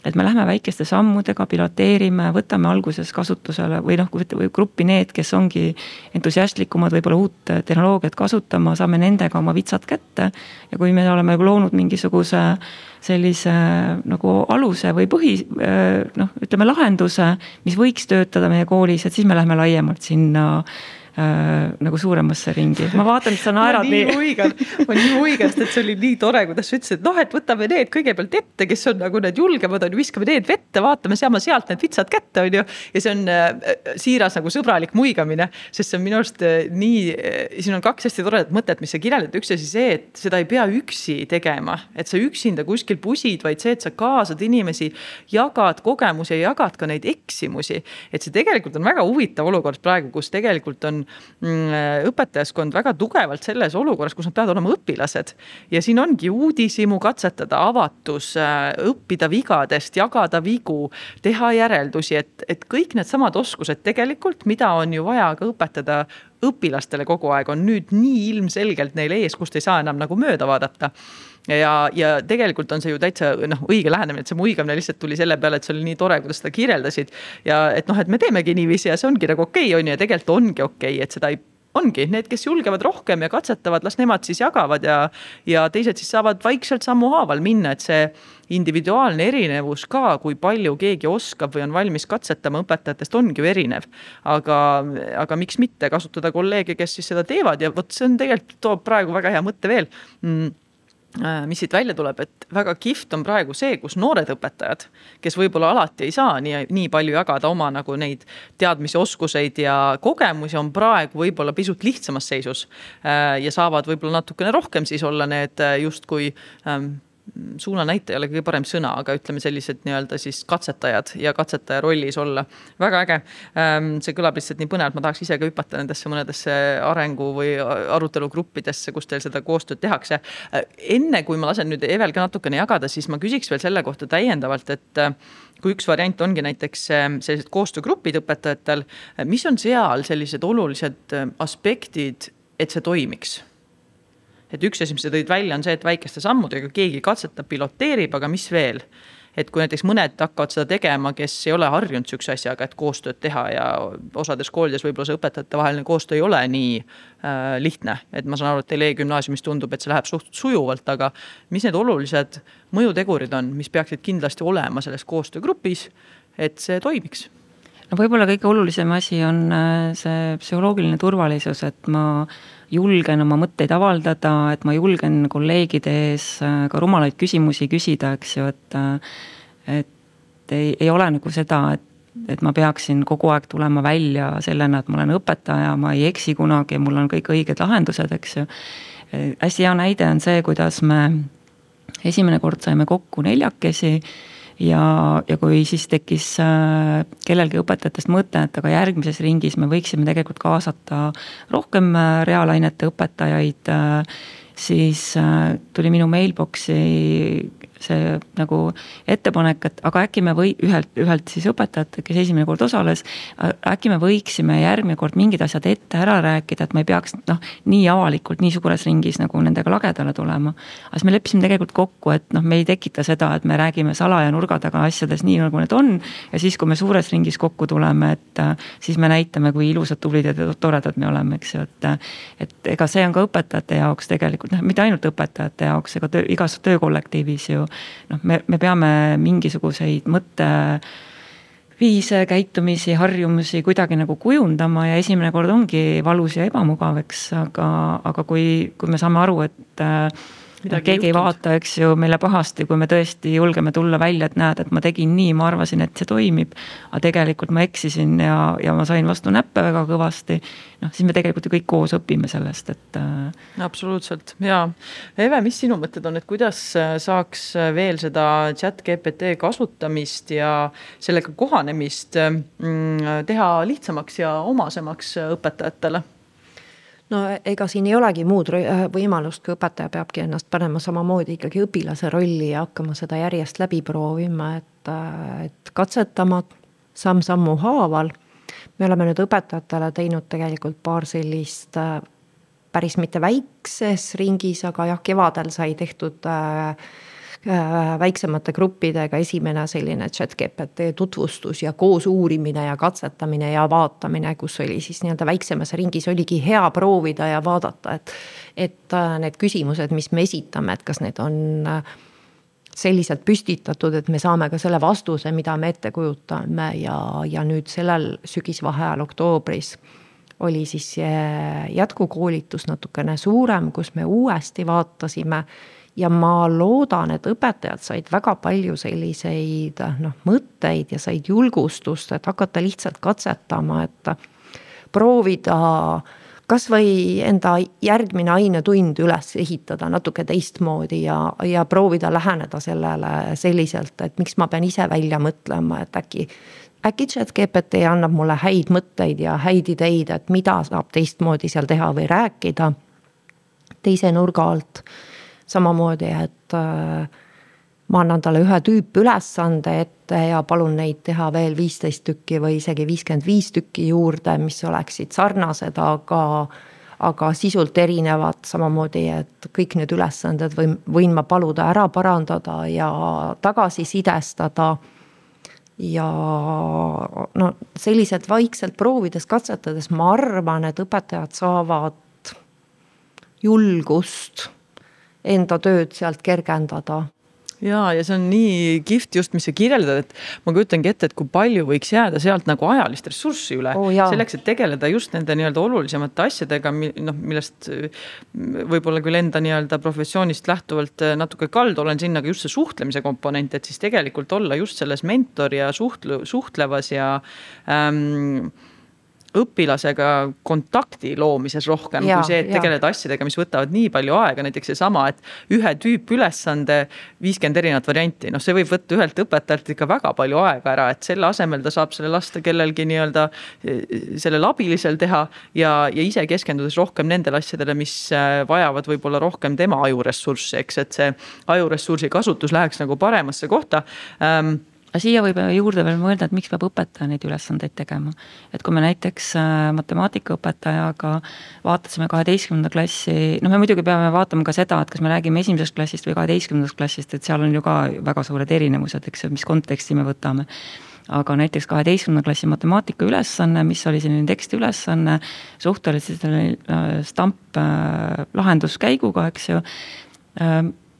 S2: et me lähme väikeste sammudega, piloteerime, võtame alguses kasutusele või noh, või gruppi need, kes ongi entusiastlikumad võib-olla uut tehnoloogiat kasutama, saame nendega oma vitsad kätte. ja kui me oleme loonud mingisuguse sellise nagu aluse või põhi noh, ütleme lahenduse, mis võiks töötada meie koolis, et siis me läheme laiemalt sinna äh, nagu suuremasse ringi. ma vaatan, et sa naerad
S1: nii. huigan, ma nii huigas, et see oli nii tore, kuidas sa ütlesid, et noh, et võtame need kõigepealt ette, kes on nagu need julgemad on ju, viskame need vette, vaatame, seame sealt need vitsad kätte, on ju. ja see on äh, siiras nagu sõbralik muigamine, sest see on minu arust äh, nii äh,, siin on kaks hästi toredat mõtet, mis sa kirjeldad, üks asi see, et seda ei pea üksi tegema, et sa üksinda kuskil pusid, vaid see, et sa kaasad inimesi, jagad kogemusi ja jagad ka neid eksimusi. et see tegelikult on väga huvitav olukord praegu, kus tegelikult on õpetajaskond väga tugevalt selles olukorras, kus nad peavad olema õpilased. ja siin ongi uudishimu katsetada, avatus, äh, õppida vigadest, jagada vigu, teha järeldusi, et, et kõik needsamad oskused tegelikult, mida on ju vaja ka õpetada õpilastele kogu aeg, on nüüd nii ilmselgelt neil ees, kust ei saa enam nagu mööda vaadata ja, ja tegelikult on see ju täitsa noh, õige lähenemine, et see muigamine lihtsalt tuli selle peale, et see oli nii tore, kuidas seda kirjeldasid. ja et noh, et me teemegi niiviisi ja see ongi nagu okei okay,, on ju, ja tegelikult ongi okei okay,, et seda ei ongi need, kes julgevad rohkem ja katsetavad, las nemad siis jagavad ja, ja teised siis saavad vaikselt sammuhaaval minna, et see individuaalne erinevus ka, kui palju keegi oskab või on valmis katsetama õpetajatest, ongi ju erinev. aga, aga miks mitte kasutada kolleege, kes siis seda teevad ja vot see on tegelikult toob praegu väga hea mõte veel mm mis siit välja tuleb, et väga kihvt on praegu see, kus noored õpetajad, kes võib-olla alati ei saa nii, nii palju jagada oma nagu neid teadmisi, oskuseid ja kogemusi, on praegu võib-olla pisut lihtsamas seisus. Äh, ja saavad võib-olla natukene rohkem siis olla need äh, justkui ähm, suunanäitaja ei ole kõige parem sõna, aga ütleme sellised nii-öelda siis katsetajad ja katsetaja rollis olla. väga äge. Ähm, see kõlab lihtsalt nii põnevalt, ma tahaks ise ka hüpata nendesse mõnedesse arengu või arutelugruppidesse, kus teil seda koostööd tehakse. Äh, enne kui ma lasen nüüd Evel ka natukene jagada, siis ma küsiks veel selle kohta täiendavalt, et äh, kui üks variant ongi näiteks äh, sellised koostöögrupid õpetajatel, mis on seal sellised olulised aspektid, et see toimiks et üks asi, mis sa tõid välja, on see, et väikeste sammudega keegi katsetab, piloteerib, aga mis veel? et kui näiteks mõned hakkavad seda tegema, kes ei ole harjunud sihukese asjaga, et koostööd teha ja osades koolides võib-olla see õpetajate vaheline koostöö ei ole nii äh, lihtne. et ma saan aru, et teil e-gümnaasiumis tundub, et see läheb suht sujuvalt, aga mis need olulised mõjutegurid on, mis peaksid kindlasti olema selles koostöögrupis, et see toimiks?
S2: no võib-olla kõige olulisem asi on äh, see psühholoogiline turvalisus, et ma julgen oma mõtteid avaldada, et ma julgen kolleegide ees äh, ka rumalaid küsimusi küsida, eks ju, et. Äh, et ei, ei ole nagu seda, et, et ma peaksin kogu aeg tulema välja sellena, et ma olen õpetaja, ma ei eksi kunagi, mul on kõik õiged lahendused, eks ju. hästi hea näide on see, kuidas me esimene kord saime kokku neljakesi ja, ja kui siis tekkis äh, kellelgi õpetajatest mõte, et aga järgmises ringis me võiksime tegelikult kaasata rohkem äh, reaalainete õpetajaid, äh, siis tuli minu mailbox'i see nagu ettepanek, et aga äkki me või ühelt, ühelt siis õpetajalt, kes esimene kord osales. äkki me võiksime järgmine kord mingid asjad ette ära rääkida, et ma ei peaks noh, nii avalikult nii suures ringis nagu nendega lagedale tulema. aga siis me leppisime tegelikult kokku, et noh, me ei tekita seda, et me räägime salaja nurga taga asjades nii, nagu need on. ja siis, kui me suures ringis kokku tuleme, et siis me näitame, kui ilusad, tublid ja toredad me oleme, eks ju, et. et ega see on ka õpetajate jaoks tegelikult noh, mitte ainult õpetajate jaoks, ega töö, igas töökollektiivis ju noh, me, me peame mingisuguseid mõtteviise, käitumisi, harjumusi kuidagi nagu kujundama ja esimene kord ongi valus ja ebamugav, eks, aga, aga kui, kui me saame aru, et Midagi keegi ei vaata, eks ju, meile pahasti, kui me tõesti julgeme tulla välja, et näed, et ma tegin nii, ma arvasin, et see toimib. aga tegelikult ma eksisin ja, ja ma sain vastu näppe väga kõvasti. noh, siis me tegelikult ju kõik koos õpime sellest, et.
S1: Äh, absoluutselt ja, Eve, mis sinu mõtted on, et kuidas äh, saaks äh, veel seda chat GPT kasutamist ja sellega kohanemist mm, teha lihtsamaks ja omasemaks õpetajatele
S3: no ega siin ei olegi muud äh, võimalust, kui õpetaja peabki ennast panema samamoodi ikkagi õpilase rolli ja hakkama seda järjest läbi proovima, et, äh, et katsetama samm-sammu haaval. me oleme nüüd õpetajatele teinud tegelikult paar sellist äh, päris mitte väikses ringis, aga jah, kevadel sai tehtud äh, väiksemate gruppidega esimene selline chat GPT tutvustus ja koos uurimine ja katsetamine ja vaatamine, kus oli siis nii-öelda väiksemas ringis oligi hea proovida ja vaadata, et. et äh, need küsimused, mis me esitame, et kas need on äh, selliselt püstitatud, et me saame ka selle vastuse, mida me ette kujutame ja, ja nüüd sellel sügisvaheajal oktoobris oli siis jätkukoolitus natukene suurem, kus me uuesti vaatasime ja ma loodan, et õpetajad said väga palju selliseid noh, mõtteid ja said julgustust, et hakata lihtsalt katsetama, et proovida kasvõi enda järgmine ainetund üles ehitada natuke teistmoodi ja, ja proovida läheneda sellele selliselt, et miks ma pean ise välja mõtlema, et äkki. äkki chat GPT annab mulle häid mõtteid ja häid ideid, et mida saab teistmoodi seal teha või rääkida teise nurga alt samamoodi, et äh, ma annan talle ühe tüüpülesande ette ja palun neid teha veel viisteist tükki või isegi viiskümmend viis tükki juurde, mis oleksid sarnased, aga aga sisult erinevad, samamoodi, et kõik need ülesanded võin, võin ma paluda ära parandada ja tagasisidestada. ja no selliselt vaikselt proovides, katsetades, ma arvan, et õpetajad saavad julgust enda tööd sealt kergendada
S1: ja, ja see on nii kihvt just, mis sa kirjeldad, et ma kujutangi ette, et kui palju võiks jääda sealt nagu ajalist ressurssi üle oh,. selleks, et tegeleda just nende nii-öelda olulisemate asjadega, noh, millest võib-olla küll enda nii-öelda professioonist lähtuvalt natuke kaldu olen sinna, aga just see suhtlemise komponent, et siis tegelikult olla just selles mentor ja suhtlu-, suhtlevas ja ähm, õpilasega kontakti loomises rohkem ja, kui see, et tegeleda asjadega, mis võtavad nii palju aega, näiteks seesama, et ühe tüüpülesande viiskümmend erinevat varianti, noh, see võib võtta ühelt õpetajalt ikka väga palju aega ära, et selle asemel ta saab selle lasta kellelgi nii-öelda sellel abilisel teha ja, ja ise keskendudes rohkem nendele asjadele, mis äh, vajavad võib-olla rohkem tema ajuressurssi, eks, et see ajuressursi kasutus läheks nagu paremasse kohta. Ähm,
S2: aga siia võib juurde veel mõelda, et miks peab õpetaja neid ülesandeid tegema. et kui me näiteks äh, matemaatikaõpetajaga vaatasime kaheteistkümnenda klassi, noh, me muidugi peame vaatama ka seda, et kas me räägime esimesest klassist või kaheteistkümnendast klassist, et seal on ju ka väga suured erinevused, eks ju, mis konteksti me võtame aga näiteks kaheteistkümnenda klassi matemaatika ülesanne, mis oli selline tekstiülesanne, suhteliselt äh, stamp äh, lahenduskäiguga, eks ju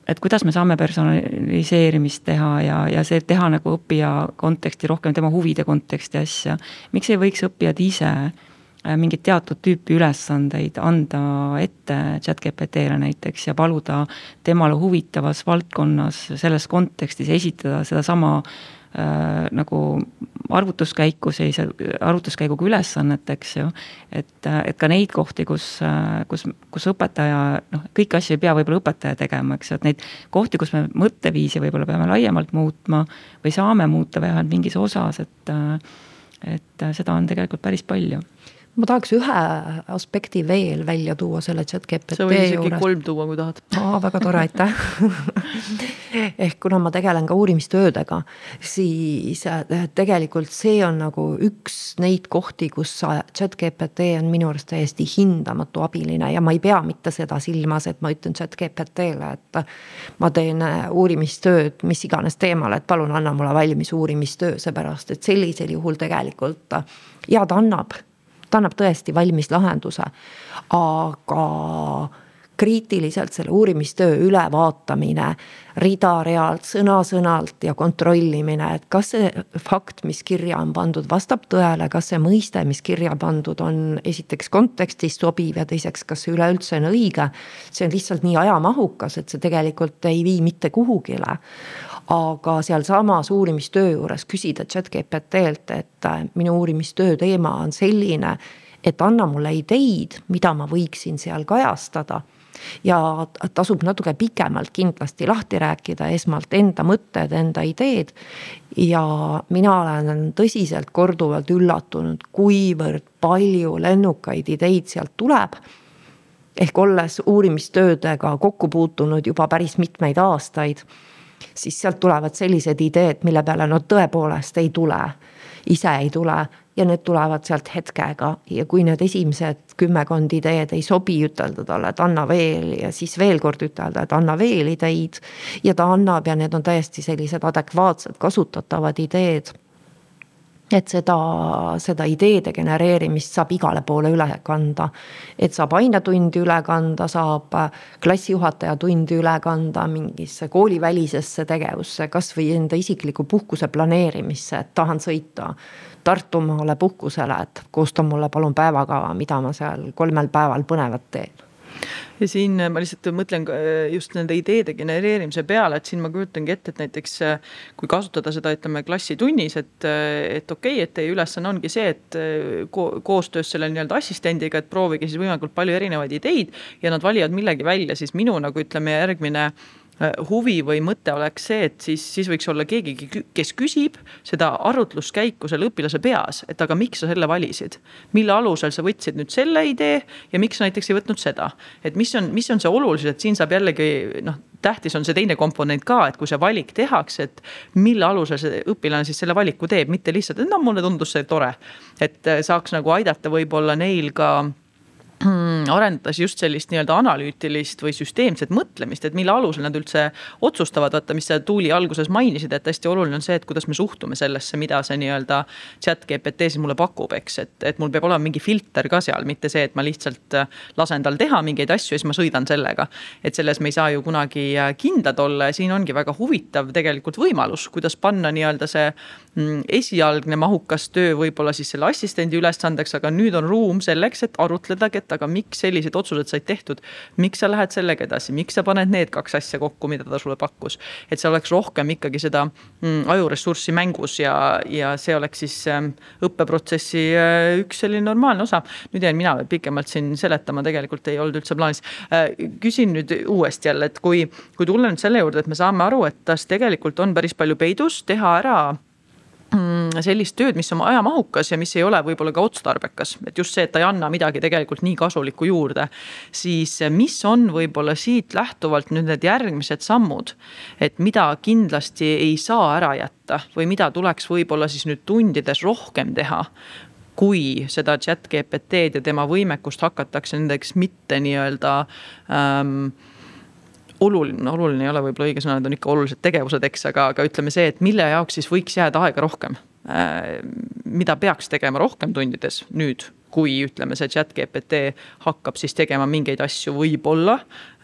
S2: et kuidas me saame personaliseerimist teha ja, ja see teha nagu õppija konteksti rohkem tema huvide konteksti asja. miks ei võiks õppijad ise äh, mingit teatud tüüpi ülesandeid anda ette chat GPT-le näiteks ja paluda temale huvitavas valdkonnas selles kontekstis esitada sedasama äh, nagu arvutuskäiku, sellise arvutuskäiguga ülesannet, eks ju. et, et ka neid kohti, kus, kus, kus õpetaja noh, kõiki asju ei pea võib-olla õpetaja tegema, eks ju, et neid kohti, kus me mõtteviisi võib-olla peame laiemalt muutma või saame muuta vähemalt mingis osas, et, et seda on tegelikult päris palju
S3: ma tahaks ühe aspekti veel välja tuua selle chat GPT
S1: juures. sa võid isegi kolm tuua, kui tahad.
S3: aa, väga tore, aitäh ehk kuna ma tegelen ka uurimistöödega, siis äh, tegelikult see on nagu üks neid kohti, kus chat GPT on minu arust täiesti hindamatu abiline ja ma ei pea mitte seda silmas, et ma ütlen chat GPT-le, et. ma teen äh, uurimistööd mis iganes teemal, et palun anna mulle valmis uurimistöö, seepärast et sellisel juhul tegelikult ja ta annab, ta annab tõesti valmis lahenduse, aga kriitiliselt selle uurimistöö ülevaatamine rida-realt, sõna-sõnalt ja kontrollimine, et kas see fakt, mis kirja on pandud, vastab tõele, kas see mõiste, mis kirja pandud on, esiteks kontekstis sobiv ja teiseks, kas see üleüldse on õige. see on lihtsalt nii ajamahukas, et see tegelikult ei vii mitte kuhugile aga sealsamas uurimistöö juures küsida chat GPT-lt, et minu uurimistöö teema on selline, et anna mulle ideid, mida ma võiksin seal kajastada ja tasub natuke pikemalt kindlasti lahti rääkida esmalt enda mõtted, enda ideed. ja mina olen tõsiselt korduvalt üllatunud, kuivõrd palju lennukaid ideid sealt tuleb. ehk olles uurimistöödega kokku puutunud juba päris mitmeid aastaid, siis sealt tulevad sellised ideed, mille peale no tõepoolest ei tule ise ei tule. Ja need tulevad sealt hetkega. Ja kui need esimesed kümmekond ideed ei sobi, ütelda talle, et anna veel ja siis veel kord ütelda, et anna veel ideid. ja ta annab ja need on täiesti sellised adekvaatsed kasutatavad ideed et seda, seda ideede genereerimist saab igale poole üle kanda. et saab ainetundi üle kanda, saab klassijuhataja tundi üle kanda mingisse koolivälisesse tegevusse, kasvõi enda isikliku puhkuse planeerimisse, et tahan sõita Tartumaale puhkusele, et koosta mulle palun päevakava, mida ma seal kolmel päeval põnevat teen
S1: ja siin ma lihtsalt mõtlen äh, just nende ideede genereerimise peale, et siin ma kujutangi ette, et näiteks äh, kui kasutada seda, ütleme klassitunnis, et, äh, et okei okay,, et teie ülesanne ongi see, et ko koostöös selle nii-öelda assistendiga, et proovige siis võimalikult palju erinevaid ideid ja nad valivad millegi välja, siis minu nagu ütleme, järgmine Äh, huvi või mõte oleks see, et siis, siis võiks olla keegi, kes küsib seda arutluskäiku selle õpilase peas, et aga miks sa selle valisid. mille alusel sa võtsid nüüd selle idee ja miks näiteks ei võtnud seda, et mis on, mis on see olulisus, et siin saab jällegi noh, tähtis on see teine komponent ka, et kui see valik tehakse, et mille alusel see õpilane siis selle valiku teeb, mitte lihtsalt, et no mulle tundus see tore. et äh, saaks nagu aidata võib-olla neil ka arendas just sellist nii-öelda analüütilist või süsteemset mõtlemist, et mille alusel nad üldse otsustavad, vaata, mis sa Tuuli alguses mainisid, et hästi oluline on see, et kuidas me suhtume sellesse, mida see nii-öelda. chat GPT siis mulle pakub, eks, et, et mul peab olema mingi filter ka seal, mitte see, et ma lihtsalt äh, lasen tal teha mingeid asju ja siis ma sõidan sellega. et selles me ei saa ju kunagi äh, kindlad olla ja siin ongi väga huvitav tegelikult võimalus, kuidas panna nii-öelda see esialgne mahukas töö võib-olla siis selle assistendi ülesandeks, aga nüüd on ruum selleks, et arutleda et aga miks sellised otsused said tehtud. miks sa lähed sellega edasi, miks sa paned need kaks asja kokku, mida ta sulle pakkus. et seal oleks rohkem ikkagi seda mm, ajuressurssi mängus ja, ja see oleks siis ähm, õppeprotsessi äh, üks selline normaalne osa. nüüd jäin mina pikemalt siin seletama, tegelikult ei olnud üldse plaanis. Äh, küsin nüüd uuesti jälle, et kui, kui tulla nüüd selle juurde, et me saame aru, et tas tegelikult on päris palju peidus, teha ära Mm, sellist tööd, mis on ajamahukas ja mis ei ole võib-olla ka otstarbekas, et just see, et ta ei anna midagi tegelikult nii kasulikku juurde. siis mis on võib-olla siit lähtuvalt nüüd need järgmised sammud, et mida kindlasti ei saa ära jätta või mida tuleks võib-olla siis nüüd tundides rohkem teha kui seda chat GPT-d ja tema võimekust hakatakse nendeks mitte nii-öelda ähm, oluline, oluline ei ole võib-olla õige sõna, need on ikka olulised tegevused, eks, aga, aga ütleme see, et mille jaoks siis võiks jääda aega rohkem. Äh, mida peaks tegema rohkem tundides nüüd, kui ütleme, see chat GPT hakkab siis tegema mingeid asju võib-olla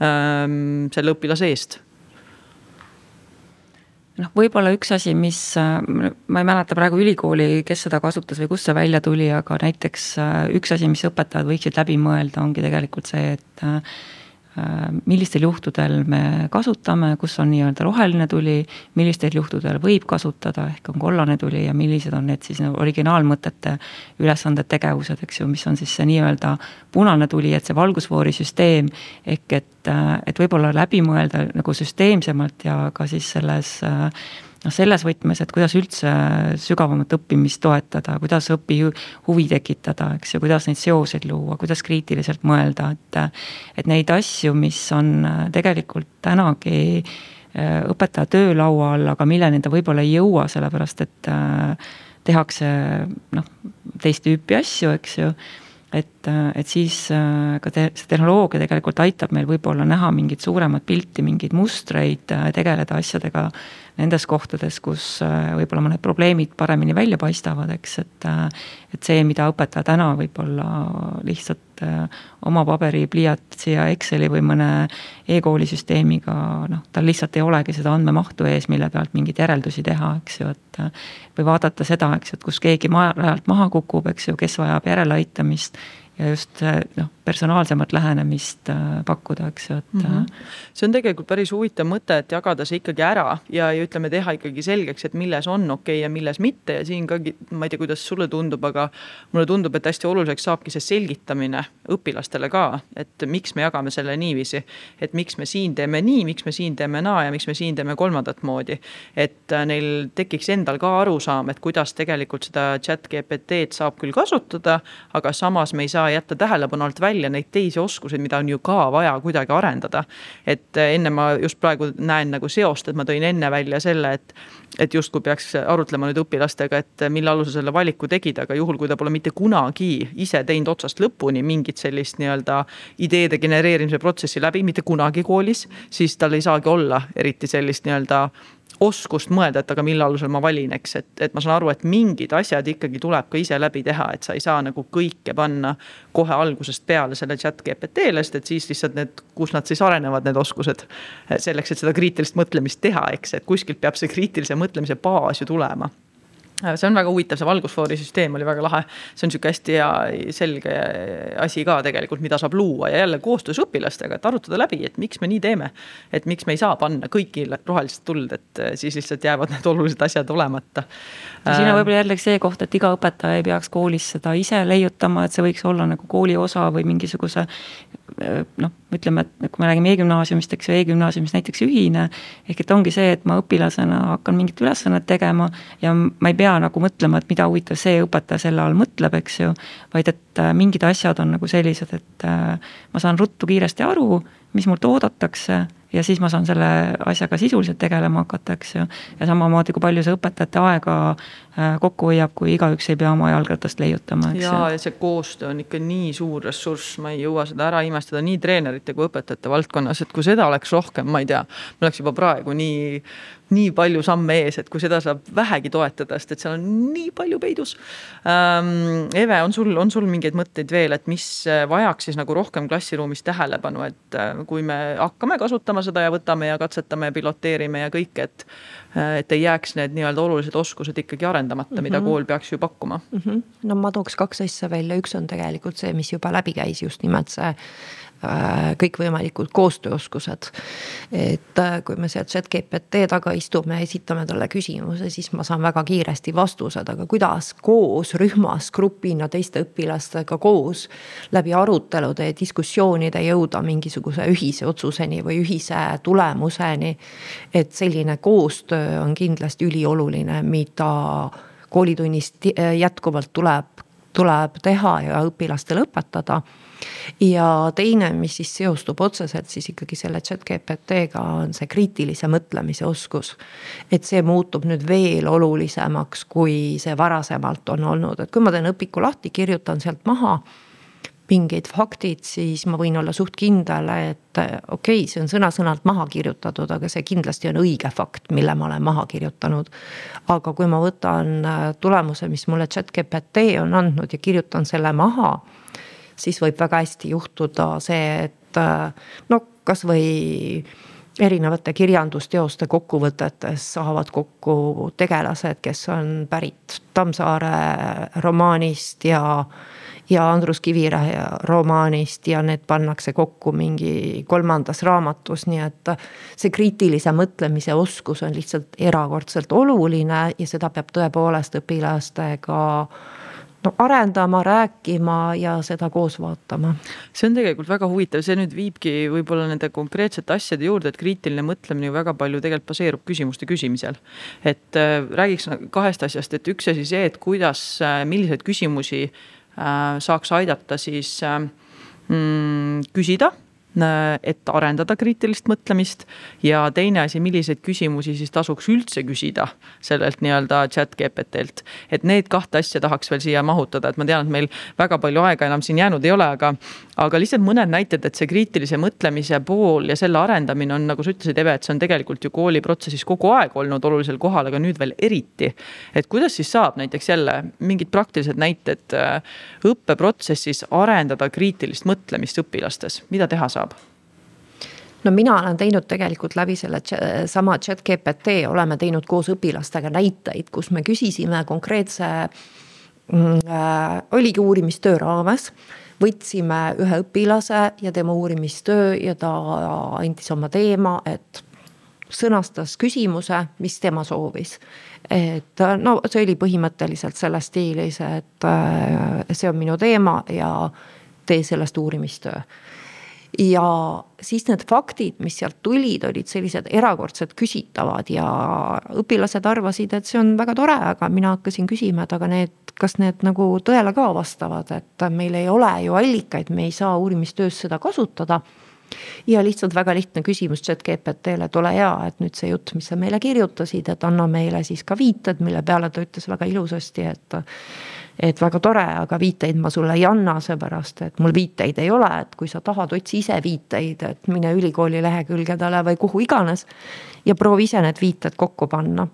S1: ähm, selle õpilase eest
S2: noh, võib-olla üks asi, mis, äh, ma ei mäleta praegu ülikooli, kes seda kasutas või kust see välja tuli, aga näiteks äh, üks asi, mis õpetajad võiksid läbi mõelda, ongi tegelikult see, et millistel juhtudel me kasutame, kus on nii-öelda roheline tuli, millistel juhtudel võib kasutada, ehk on kollane tuli ja millised on need siis nagu originaalmõtete ülesanded, tegevused, eks ju, mis on siis see nii-öelda punane tuli, et see valgusfoorisüsteem. ehk et, et võib-olla läbi mõelda nagu süsteemsemalt ja ka siis selles äh, noh, selles võtmes, et kuidas üldse sügavamat õppimist toetada, kuidas õpi huvi tekitada, eks ju, kuidas neid seoseid luua, kuidas kriitiliselt mõelda, et. et neid asju, mis on tegelikult tänagi õpetaja töölaual, aga milleni ta võib-olla ei jõua, sellepärast et tehakse noh, teist tüüpi asju, eks ju et, et siis ka te, see tehnoloogia tegelikult aitab meil võib-olla näha mingit suuremat pilti, mingeid mustreid, tegeleda asjadega nendes kohtades, kus võib-olla mõned probleemid paremini välja paistavad, eks, et. et see, mida õpetaja täna võib-olla lihtsalt oma paberi, pliiatsi ja Exceli või mõne e-kooli süsteemiga, noh, tal lihtsalt ei olegi seda andmemahtu ees, mille pealt mingeid järeldusi teha, eks ju, et. või vaadata seda, eks ju, et kus keegi rajalt maha kukub, eks ju, kes vajab järeleaitamist ja just noh, personaalsemat lähenemist äh, pakkuda, eks ju, et mm. -hmm.
S1: see on tegelikult päris huvitav mõte, et jagada see ikkagi ära ja, ja ütleme, teha ikkagi selgeks, et milles on okei okay ja milles mitte ja siin ka, ma ei tea, kuidas sulle tundub, aga mulle tundub, et hästi oluliseks saabki see selgitamine õpilastele ka, et miks me jagame selle niiviisi. et miks me siin teeme nii, miks me siin teeme naa ja miks me siin teeme kolmandat moodi. et äh, neil tekiks endal ka arusaam, et kuidas tegelikult seda chat GPT-d saab küll kasutada, aga samas me ei saa jätta tähelepanu alt välja neid teisi oskuseid, mida on ju ka vaja kuidagi arendada. et enne ma just praegu näen nagu seost, et ma tõin enne välja selle, et et justkui peaks arutlema nüüd õpilastega, et mille alusel selle valiku tegid, aga juhul, kui ta pole mitte kunagi ise teinud otsast lõpuni mingit sellist nii-öelda ideede genereerimise protsessi läbi, mitte kunagi koolis, siis tal ei saagi olla eriti sellist nii-öelda oskust mõelda, et aga mille alusel ma valin, eks, et, et ma saan aru, et mingid asjad ikkagi tuleb ka ise läbi teha, et sa ei saa nagu kõike panna kohe algusest peale selle chat GPT-le, sest et siis lihtsalt need, kus nad siis arenevad, need oskused. selleks, et seda kriitilist mõtlemist teha, eks, et kuskilt peab see kriitilise mõtlemise baas ju tulema see on väga huvitav, see valgusfoori süsteem oli väga lahe. see on sihuke hästi hea selge asi ka tegelikult, mida saab luua ja jälle koostöös õpilastega, et arutada läbi, et miks me nii teeme. et miks me ei saa panna kõigile rohelist tuld, et äh, siis lihtsalt jäävad need olulised asjad olemata.
S2: siin on äh, võib-olla jällegi see koht, et iga õpetaja ei peaks koolis seda ise leiutama, et see võiks olla nagu kooli osa või mingisuguse noh, ütleme, et kui me räägime e-gümnaasiumist, eks ju, e-gümnaasiumis näiteks ühine. ehk et ongi see, et ma õpilasena hakkan mingit ülesannet tegema ja ma ei pea nagu mõtlema, et mida huvitav see õpetaja selle all mõtleb, eks ju. vaid et äh, mingid asjad on nagu sellised, et äh, ma saan ruttu kiiresti aru, mis mult oodatakse ja siis ma saan selle asjaga sisuliselt tegelema hakata, eks ju. ja samamoodi, kui palju see õpetajate aega äh, kokku hoiab, kui igaüks ei pea oma jalgratast leiutama, eks
S1: ja, ja see koostöö on ikka nii suur ressurss, ma ei jõua seda ära imestada nii treenerite kui õpetajate valdkonnas, et kui seda oleks rohkem, ma ei tea. me oleks juba praegu nii nii palju samme ees, et kui seda saab vähegi toetada, sest et seal on nii palju peidus ähm,. Eve, on sul, on sul mingeid mõtteid veel, et mis äh, vajaks siis nagu rohkem klassiruumis tähelepanu, et äh, kui me hakkame kasutama seda ja võtame ja katsetame ja piloteerime ja kõik, et. Äh, et ei jääks need nii-öelda olulised oskused ikkagi arendamata mm, -hmm. mida mhm. kool peaks ju pakkuma
S3: mm. -hmm. no ma tooks kaks asja välja, üks on tegelikult see, mis juba läbi käis, just nimelt see kõikvõimalikud koostööoskused. et äh, kui me seal chat GPT taga istume, esitame talle küsimuse, siis ma saan väga kiiresti vastused, aga kuidas koos rühmas, grupina teiste õpilastega koos. läbi arutelude ja diskussioonide jõuda mingisuguse ühise otsuseni või ühise tulemuseni. et selline koostöö on kindlasti ülioluline, mida koolitunnis jätkuvalt tuleb, tuleb teha ja õpilastele õpetada ja teine, mis siis seostub otseselt siis ikkagi selle chat GPT-ga, on see kriitilise mõtlemise oskus. et see muutub nüüd veel olulisemaks, kui see varasemalt on olnud, et kui ma teen õpiku lahti, kirjutan sealt maha mingid faktid, siis ma võin olla suht kindel, et okei okay,, see on sõna-sõnalt maha kirjutatud, aga see kindlasti on õige fakt, mille ma olen maha kirjutanud. aga kui ma võtan tulemuse, mis mulle chat GPT on andnud ja kirjutan selle maha siis võib väga hästi juhtuda see, et äh, no kasvõi erinevate kirjandusteoste kokkuvõtetes saavad kokku tegelased, kes on pärit Tammsaare romaanist ja. ja Andrus Kiviräe romaanist ja need pannakse kokku mingi kolmandas raamatus, nii et. see kriitilise mõtlemise oskus on lihtsalt erakordselt oluline ja seda peab tõepoolest õpilastega no arendama, rääkima ja seda koos vaatama.
S1: see on tegelikult väga huvitav, see nüüd viibki võib-olla nende konkreetsete asjade juurde, et kriitiline mõtlemine ju väga palju tegelikult baseerub küsimuste küsimisel. et äh, räägiks kahest asjast, et üks asi see, et kuidas äh,, milliseid küsimusi äh, saaks aidata siis äh, mm, küsida et arendada kriitilist mõtlemist ja teine asi, milliseid küsimusi siis tasuks üldse küsida sellelt nii-öelda chat GPT-lt. et need kahte asja tahaks veel siia mahutada, et ma tean, et meil väga palju aega enam siin jäänud ei ole, aga, aga lihtsalt mõned näited, et see kriitilise mõtlemise pool ja selle arendamine on, nagu sa ütlesid, Eve, et see on tegelikult ju kooliprotsessis kogu aeg olnud olulisel kohal, aga nüüd veel eriti. et kuidas siis saab näiteks jälle mingid praktilised näited äh, õppeprotsessis arendada kriitilist mõtlemist õpilastes, mida teha saab?
S3: No mina olen teinud tegelikult läbi selle sama chat GPT, oleme teinud koos õpilastega näiteid, kus me küsisime konkreetse mm, äh,, oligi uurimistöö raames. Võtsime ühe õpilase ja tema uurimistöö ja ta andis oma teema, et sõnastas küsimuse, mis tema soovis. et no see oli põhimõtteliselt selles stiilis, et äh, see on minu teema ja tee sellest uurimistöö ja siis need faktid, mis sealt tulid, olid sellised erakordselt küsitavad ja õpilased arvasid, et see on väga tore, aga mina hakkasin küsima, et aga need, kas need nagu tõele ka vastavad, et meil ei ole ju allikaid, me ei saa uurimistöös seda kasutada. Ja lihtsalt väga lihtne küsimus chat GPT-le, et ole hea, et nüüd see jutt, mis sa meile kirjutasid, et anna meile siis ka viited, mille peale ta ütles väga ilusasti, et et väga tore, aga viiteid ma sulle ei anna, seepärast et mul viiteid ei ole, et kui sa tahad, otsi ise viiteid, et mine ülikooli lehekülgedele või kuhu iganes. ja proovi ise need viited kokku panna.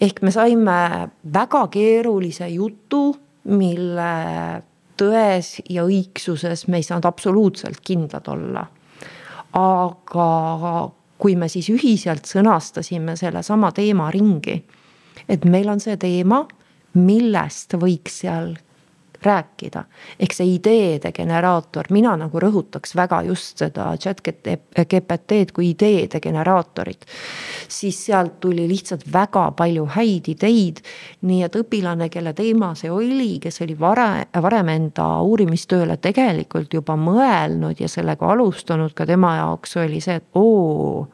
S3: ehk me saime väga keerulise jutu, mille tões ja õigsuses me ei saanud absoluutselt kindlad olla. aga kui me siis ühiselt sõnastasime sellesama teema ringi, et meil on see teema millest võiks seal rääkida. ehk see ideede generaator, mina nagu rõhutaks väga just seda chat GPT-d kui ideede generaatorit. siis sealt tuli lihtsalt väga palju häid ideid. nii et õpilane, kelle teema see oli, kes oli vare, varem enda uurimistööle tegelikult juba mõelnud ja sellega alustanud, ka tema jaoks oli see, et oo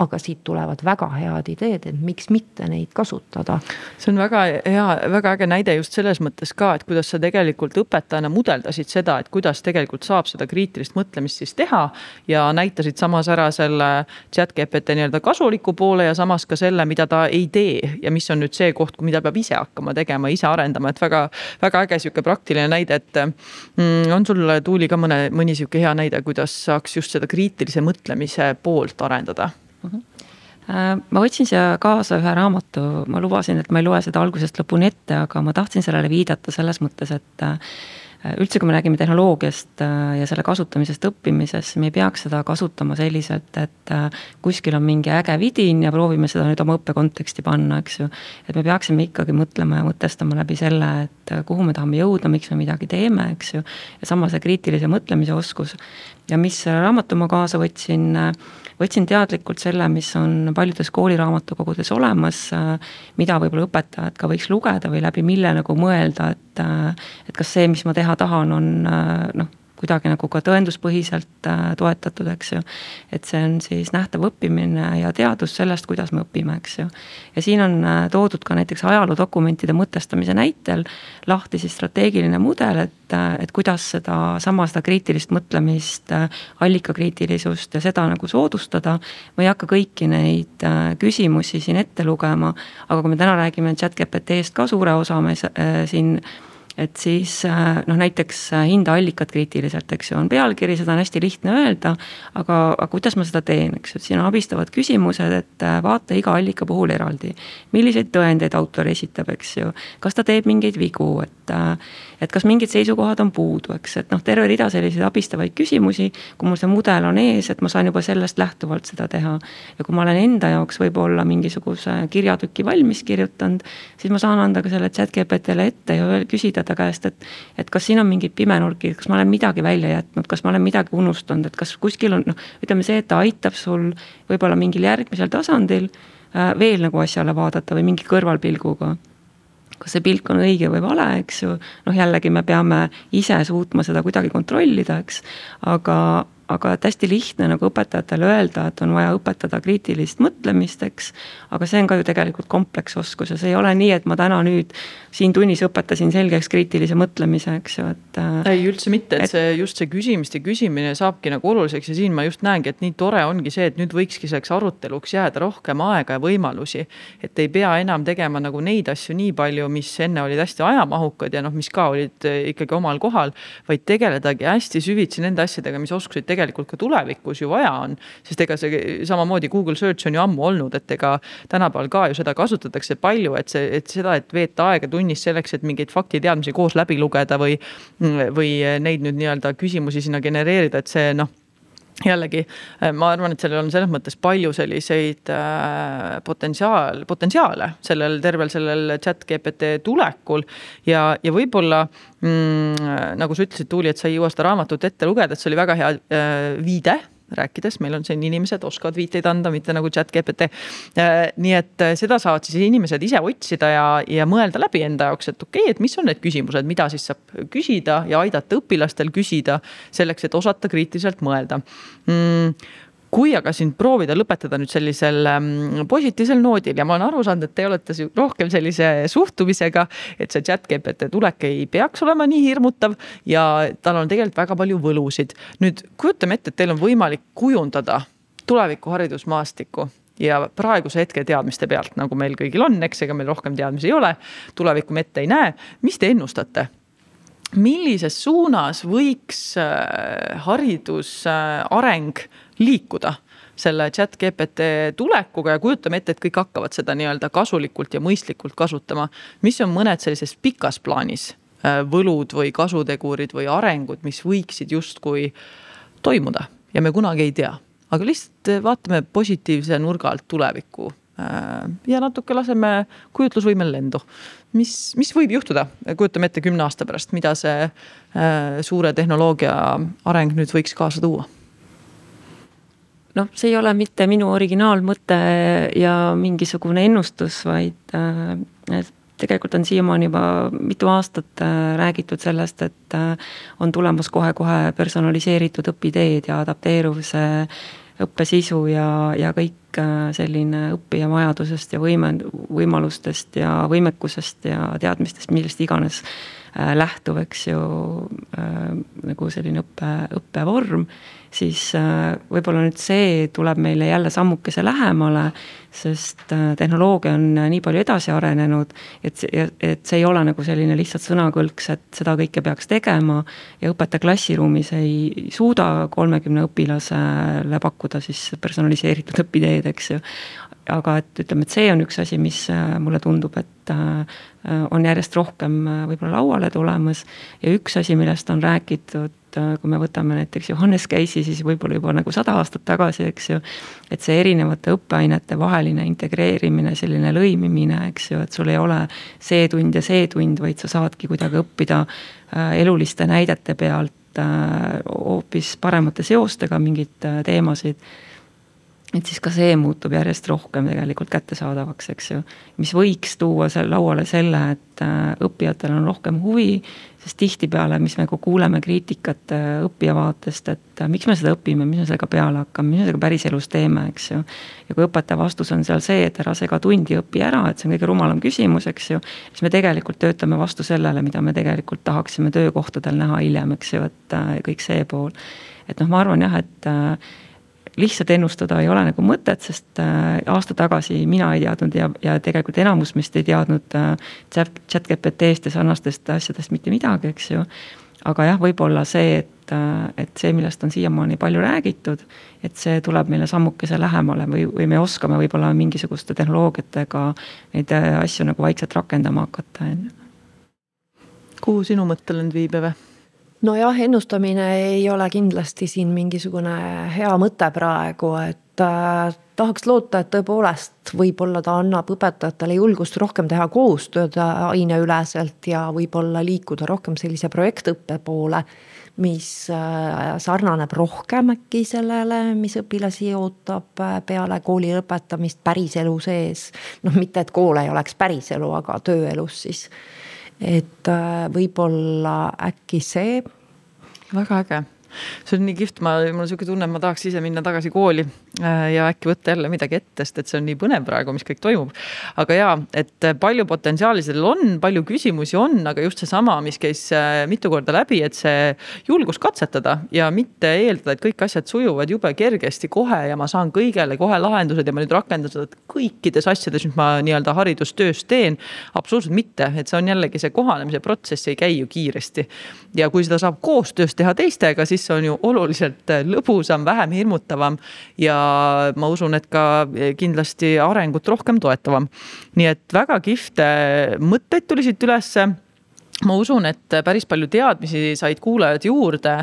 S3: aga siit tulevad väga head ideed, et miks mitte neid kasutada.
S1: see on väga hea, väga äge näide just selles mõttes ka, et kuidas sa tegelikult õpetajana mudeldasid seda, et kuidas tegelikult saab seda kriitilist mõtlemist siis teha. ja näitasid samas ära selle chat GPT nii-öelda kasuliku poole ja samas ka selle, mida ta ei tee ja mis on nüüd see koht, mida peab ise hakkama tegema, ise arendama, et väga, väga äge sihuke praktiline näide, et mm,. on sul, Tuuli, ka mõne, mõni sihuke hea näide, kuidas saaks just seda kriitilise mõtlemise poolt arendada? -hmm
S2: ma võtsin siia kaasa ühe raamatu, ma lubasin, et ma ei loe seda algusest lõpuni ette, aga ma tahtsin sellele viidata selles mõttes, et Äh, üldse, kui me räägime tehnoloogiast äh, ja selle kasutamisest õppimises, me ei peaks seda kasutama selliselt, et äh, kuskil on mingi äge vidin ja proovime seda nüüd oma õppe konteksti panna, eks ju. et me peaksime ikkagi mõtlema ja mõtestama läbi selle, et kuhu me tahame jõuda, miks me midagi teeme, eks ju. ja sama see kriitilise mõtlemise oskus. ja mis raamatu ma kaasa võtsin, võtsin teadlikult selle, mis on paljudes kooliraamatukogudes olemas, mida võib-olla õpetajad ka võiks lugeda või läbi mille nagu mõelda, et, et kas see, mis ma teha tahan, on noh, kuidagi nagu ka tõenduspõhiselt äh, toetatud, eks ju. et see on siis nähtav õppimine ja teadus sellest, kuidas me õpime, eks ju. ja siin on äh, toodud ka näiteks ajaloodokumentide mõtestamise näitel lahti siis strateegiline mudel, et, et kuidas sedasama, seda kriitilist mõtlemist, allikakriitilisust ja seda nagu soodustada. ma ei hakka kõiki neid küsimusi siin ette lugema, aga kui me täna räägime chat GPT-st ka suure osa me siin et siis äh, noh, näiteks äh, hinda allikat kriitiliselt, eks ju, on pealkiri, seda on hästi lihtne öelda. aga, aga kuidas ma seda teen, eks ju, et siin abistavad küsimused, et äh, vaata iga allika puhul eraldi. milliseid tõendeid autor esitab, eks ju, kas ta teeb mingeid vigu, et, et kas mingid seisukohad on puudu, eks, et noh, terve rida selliseid abistavaid küsimusi. kui mul see mudel on ees, et ma saan juba sellest lähtuvalt seda teha. ja kui ma olen enda jaoks võib-olla mingisuguse kirjatüki valmis kirjutanud, siis ma saan anda ka selle chat GPT-le ette ja küsida ta käest, et. et kas siin on mingeid pimenurki, kas ma olen midagi välja jätnud, kas ma olen midagi unustanud, et kas kuskil on noh, ütleme see, et ta aitab sul võib-olla mingil järgmisel tasandil äh, veel nagu asjale vaadata või mingi kõrvalpilguga kas see pilk on õige või vale, eks ju, noh jällegi me peame ise suutma seda kuidagi kontrollida, eks. aga, aga et hästi lihtne nagu õpetajatele öelda, et on vaja õpetada kriitilist mõtlemist, eks. aga see on ka ju tegelikult kompleksoskus ja see ei ole nii, et ma täna nüüd siin tunnis õpetasin selgeks kriitilise mõtlemise, eks ju, et.
S1: Äh, ei, üldse mitte, et see just see küsimiste küsimine saabki nagu oluliseks ja siin ma just näengi, et nii tore ongi see, et nüüd võikski selleks aruteluks jääda rohkem aega ja võimalusi. et ei pea enam tegema nagu neid asju nii palju, mis enne olid hästi ajamahukad ja noh, mis ka olid äh, ikkagi omal kohal. vaid tegeledagi hästi süvitsi nende asjadega, mis oskusid tegelikult ka tulevikus ju vaja on. sest ega see samamoodi Google Search on ju ammu olnud, et ega tänapäeval ka ju seda kasutatakse palju, et see, et seda, et veeta aega tunnis selleks, et mingeid faktiteadmisi koos läbi lugeda või, või neid nüüd nii-öelda küsimusi sinna genereerida, et see noh jällegi ma arvan, et sellel on selles mõttes palju selliseid äh, potentsiaal, potentsiaale sellel tervel sellel chat GPT tulekul. ja, ja võib-olla mm, nagu sa ütlesid, Tuuli, et sa ei jõua seda raamatut ette lugeda, et see oli väga hea äh, viide rääkides, meil on siin inimesed, oskavad viiteid anda, mitte nagu chat GPT. Äh, nii et äh, seda saavad siis inimesed ise otsida ja, ja mõelda läbi enda jaoks, et okei okay,, et mis on need küsimused, mida siis saab küsida ja aidata õpilastel küsida. selleks, et osata kriitiliselt mõelda mm kui aga siin proovida lõpetada nüüd sellisel ähm, positiivsel noodil ja ma olen aru saanud, et te olete rohkem sellise suhtumisega, et see chat GPT tulek ei peaks olema nii hirmutav ja tal on tegelikult väga palju võlusid. nüüd kujutame ette, et teil on võimalik kujundada tuleviku haridusmaastikku ja praeguse hetke teadmiste pealt, nagu meil kõigil on, eks, ega meil rohkem teadmisi ei ole, tulevikku me ette ei näe. mis te ennustate? millises suunas võiks äh, hariduse areng liikuda selle chat GPT tulekuga ja kujutame ette, et kõik hakkavad seda nii-öelda kasulikult ja mõistlikult kasutama. mis on mõned sellises pikas plaanis äh, võlud või kasutegurid või arengud, mis võiksid justkui toimuda ja me kunagi ei tea, aga lihtsalt äh, vaatame positiivse nurga alt tulevikku äh, ja natuke laseme kujutlusvõimel lendu. mis, mis võib juhtuda, kujutame ette kümne aasta pärast, mida see suure tehnoloogia areng nüüd võiks kaasa tuua
S2: noh, see ei ole mitte minu originaalmõte ja mingisugune ennustus, vaid äh, tegelikult on siiamaani juba mitu aastat äh, räägitud sellest, et äh, on tulemas kohe-kohe personaliseeritud õpiteed ja adapteeruv see õppesisu ja, ja kõik äh, selline õppija vajadusest ja võime, võimalustest ja võimekusest ja teadmistest, millest iganes äh, lähtuv, eks ju äh,, nagu selline õppe, õppevorm siis äh, võib-olla nüüd see tuleb meile jälle sammukese lähemale, sest äh, tehnoloogia on nii palju edasi arenenud, et, et see ei ole nagu selline lihtsalt sõnakõlks, et seda kõike peaks tegema ja õpetaja klassiruumis ei suuda kolmekümne õpilasele pakkuda siis personaliseeritud õpiteed, eks ju aga et ütleme, et see on üks asi, mis äh, mulle tundub, et on järjest rohkem võib-olla lauale tulemas. ja üks asi, millest on räägitud et äh, kui me võtame näiteks Johannes Case'i, siis võib-olla juba nagu sada aastat tagasi, eks ju. et see erinevate õppeainete vaheline integreerimine, selline lõimimine, eks ju, et sul ei ole see tund ja see tund, vaid sa saadki kuidagi õppida äh, eluliste näidete pealt äh, hoopis paremate seostega mingeid teemasid et siis ka see muutub järjest rohkem tegelikult kättesaadavaks, eks ju. mis võiks tuua seal lauale selle, et äh, õppijatel on rohkem huvi, sest tihtipeale, mis me ka kuuleme kriitikat äh, õppija vaatest, et äh, miks me seda õpime, mis me sellega peale hakkame, mis me sellega päriselus teeme, eks ju. ja kui õpetaja vastus on seal see, et ära sega tundi, õpi ära, et see on kõige rumalam küsimus, eks ju. siis me tegelikult töötame vastu sellele, mida me tegelikult tahaksime töökohtadel näha hiljem, eks ju, et kõik see pool. et noh, ma arvan jah, et lihtsalt ennustada ei ole nagu mõtet, sest äh, aasta tagasi mina ei teadnud ja, ja tegelikult enamus meist ei teadnud äh, chat, chat GPT-st ja sarnastest asjadest mitte midagi, eks ju. aga jah, võib-olla see, et, äh, et see, millest on siiamaani palju räägitud, et see tuleb meile sammukese lähemale või, või me oskame võib-olla mingisuguste tehnoloogiatega neid asju nagu vaikselt rakendama hakata, on ju.
S1: kuhu sinu mõttelend viib, Eve?
S3: Nojah, ennustamine ei ole kindlasti siin mingisugune hea mõte praegu, et äh, tahaks loota, et tõepoolest võib-olla ta annab õpetajatele julgust rohkem teha koostööd aineüleselt ja võib-olla liikuda rohkem sellise projektõppe poole mis äh, sarnaneb rohkem äkki sellele, mis õpilasi ootab äh, peale kooli lõpetamist päriselu sees. noh, mitte et kool ei oleks päriselu, aga tööelus siis et äh, võib-olla äkki see.
S1: väga äge see on nii kihvt, ma, mul on sihuke tunne, et ma tahaks ise minna tagasi kooli äh, ja äkki võtta jälle midagi ette, sest et see on nii põnev praegu, mis kõik toimub. aga ja, et palju potentsiaali sellel on, palju küsimusi on, aga just seesama, mis käis äh, mitu korda läbi, et see julgus katsetada ja mitte eeldada, et kõik asjad sujuvad jube kergesti kohe ja ma saan kõigele kohe lahendused ja ma nüüd rakendan seda kõikides asjades, mis ma nii-öelda haridustöös teen. absoluutselt mitte, et see on jällegi see kohanemise protsess ei käi ju kiiresti. ja kui seda saab koostöös teha teistega, siis see on ju oluliselt lõbusam, vähem hirmutavam. ja ma usun, et ka kindlasti arengut rohkem toetavam. nii et väga kihvte mõtteid tuli siit ülesse ma usun, et päris palju teadmisi said kuulajad juurde,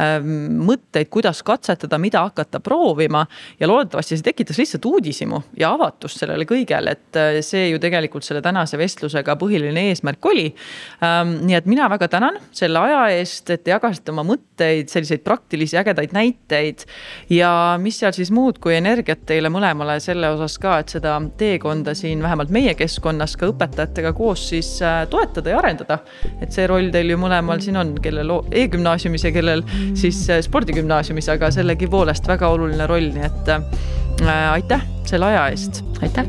S1: ähm, mõtteid, kuidas katsetada, mida hakata proovima. Ja loodetavasti see tekitas lihtsalt uudishimu ja avatust sellele kõigele, et äh, see ju tegelikult selle tänase vestlusega põhiline eesmärk oli. Ähm, nii et mina väga tänan selle aja eest, et te jagasite oma mõtteid, selliseid praktilisi ägedaid näiteid. Ja mis seal siis muud kui energiat teile mõlemale selle osas ka, et seda teekonda siin vähemalt meie keskkonnas ka õpetajatega koos siis äh, toetada ja arendada et see roll teil ju mõlemal siin on, kellel e-gümnaasiumis ja kellel siis äh, spordigümnaasiumis, aga sellegipoolest väga oluline roll, nii et äh, aitäh selle aja eest.
S2: aitäh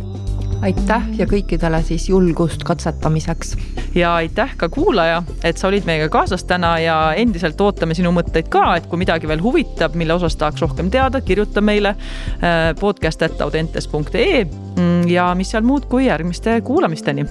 S3: aitäh ja kõikidele siis julgust katsetamiseks.
S1: ja aitäh ka kuulaja, et sa olid meiega kaasas täna ja endiselt ootame sinu mõtteid ka, et kui midagi veel huvitab, mille osas tahaks rohkem teada, kirjuta meile äh, podcast.audentes.ee mm, ja mis seal muud kui järgmiste kuulamisteni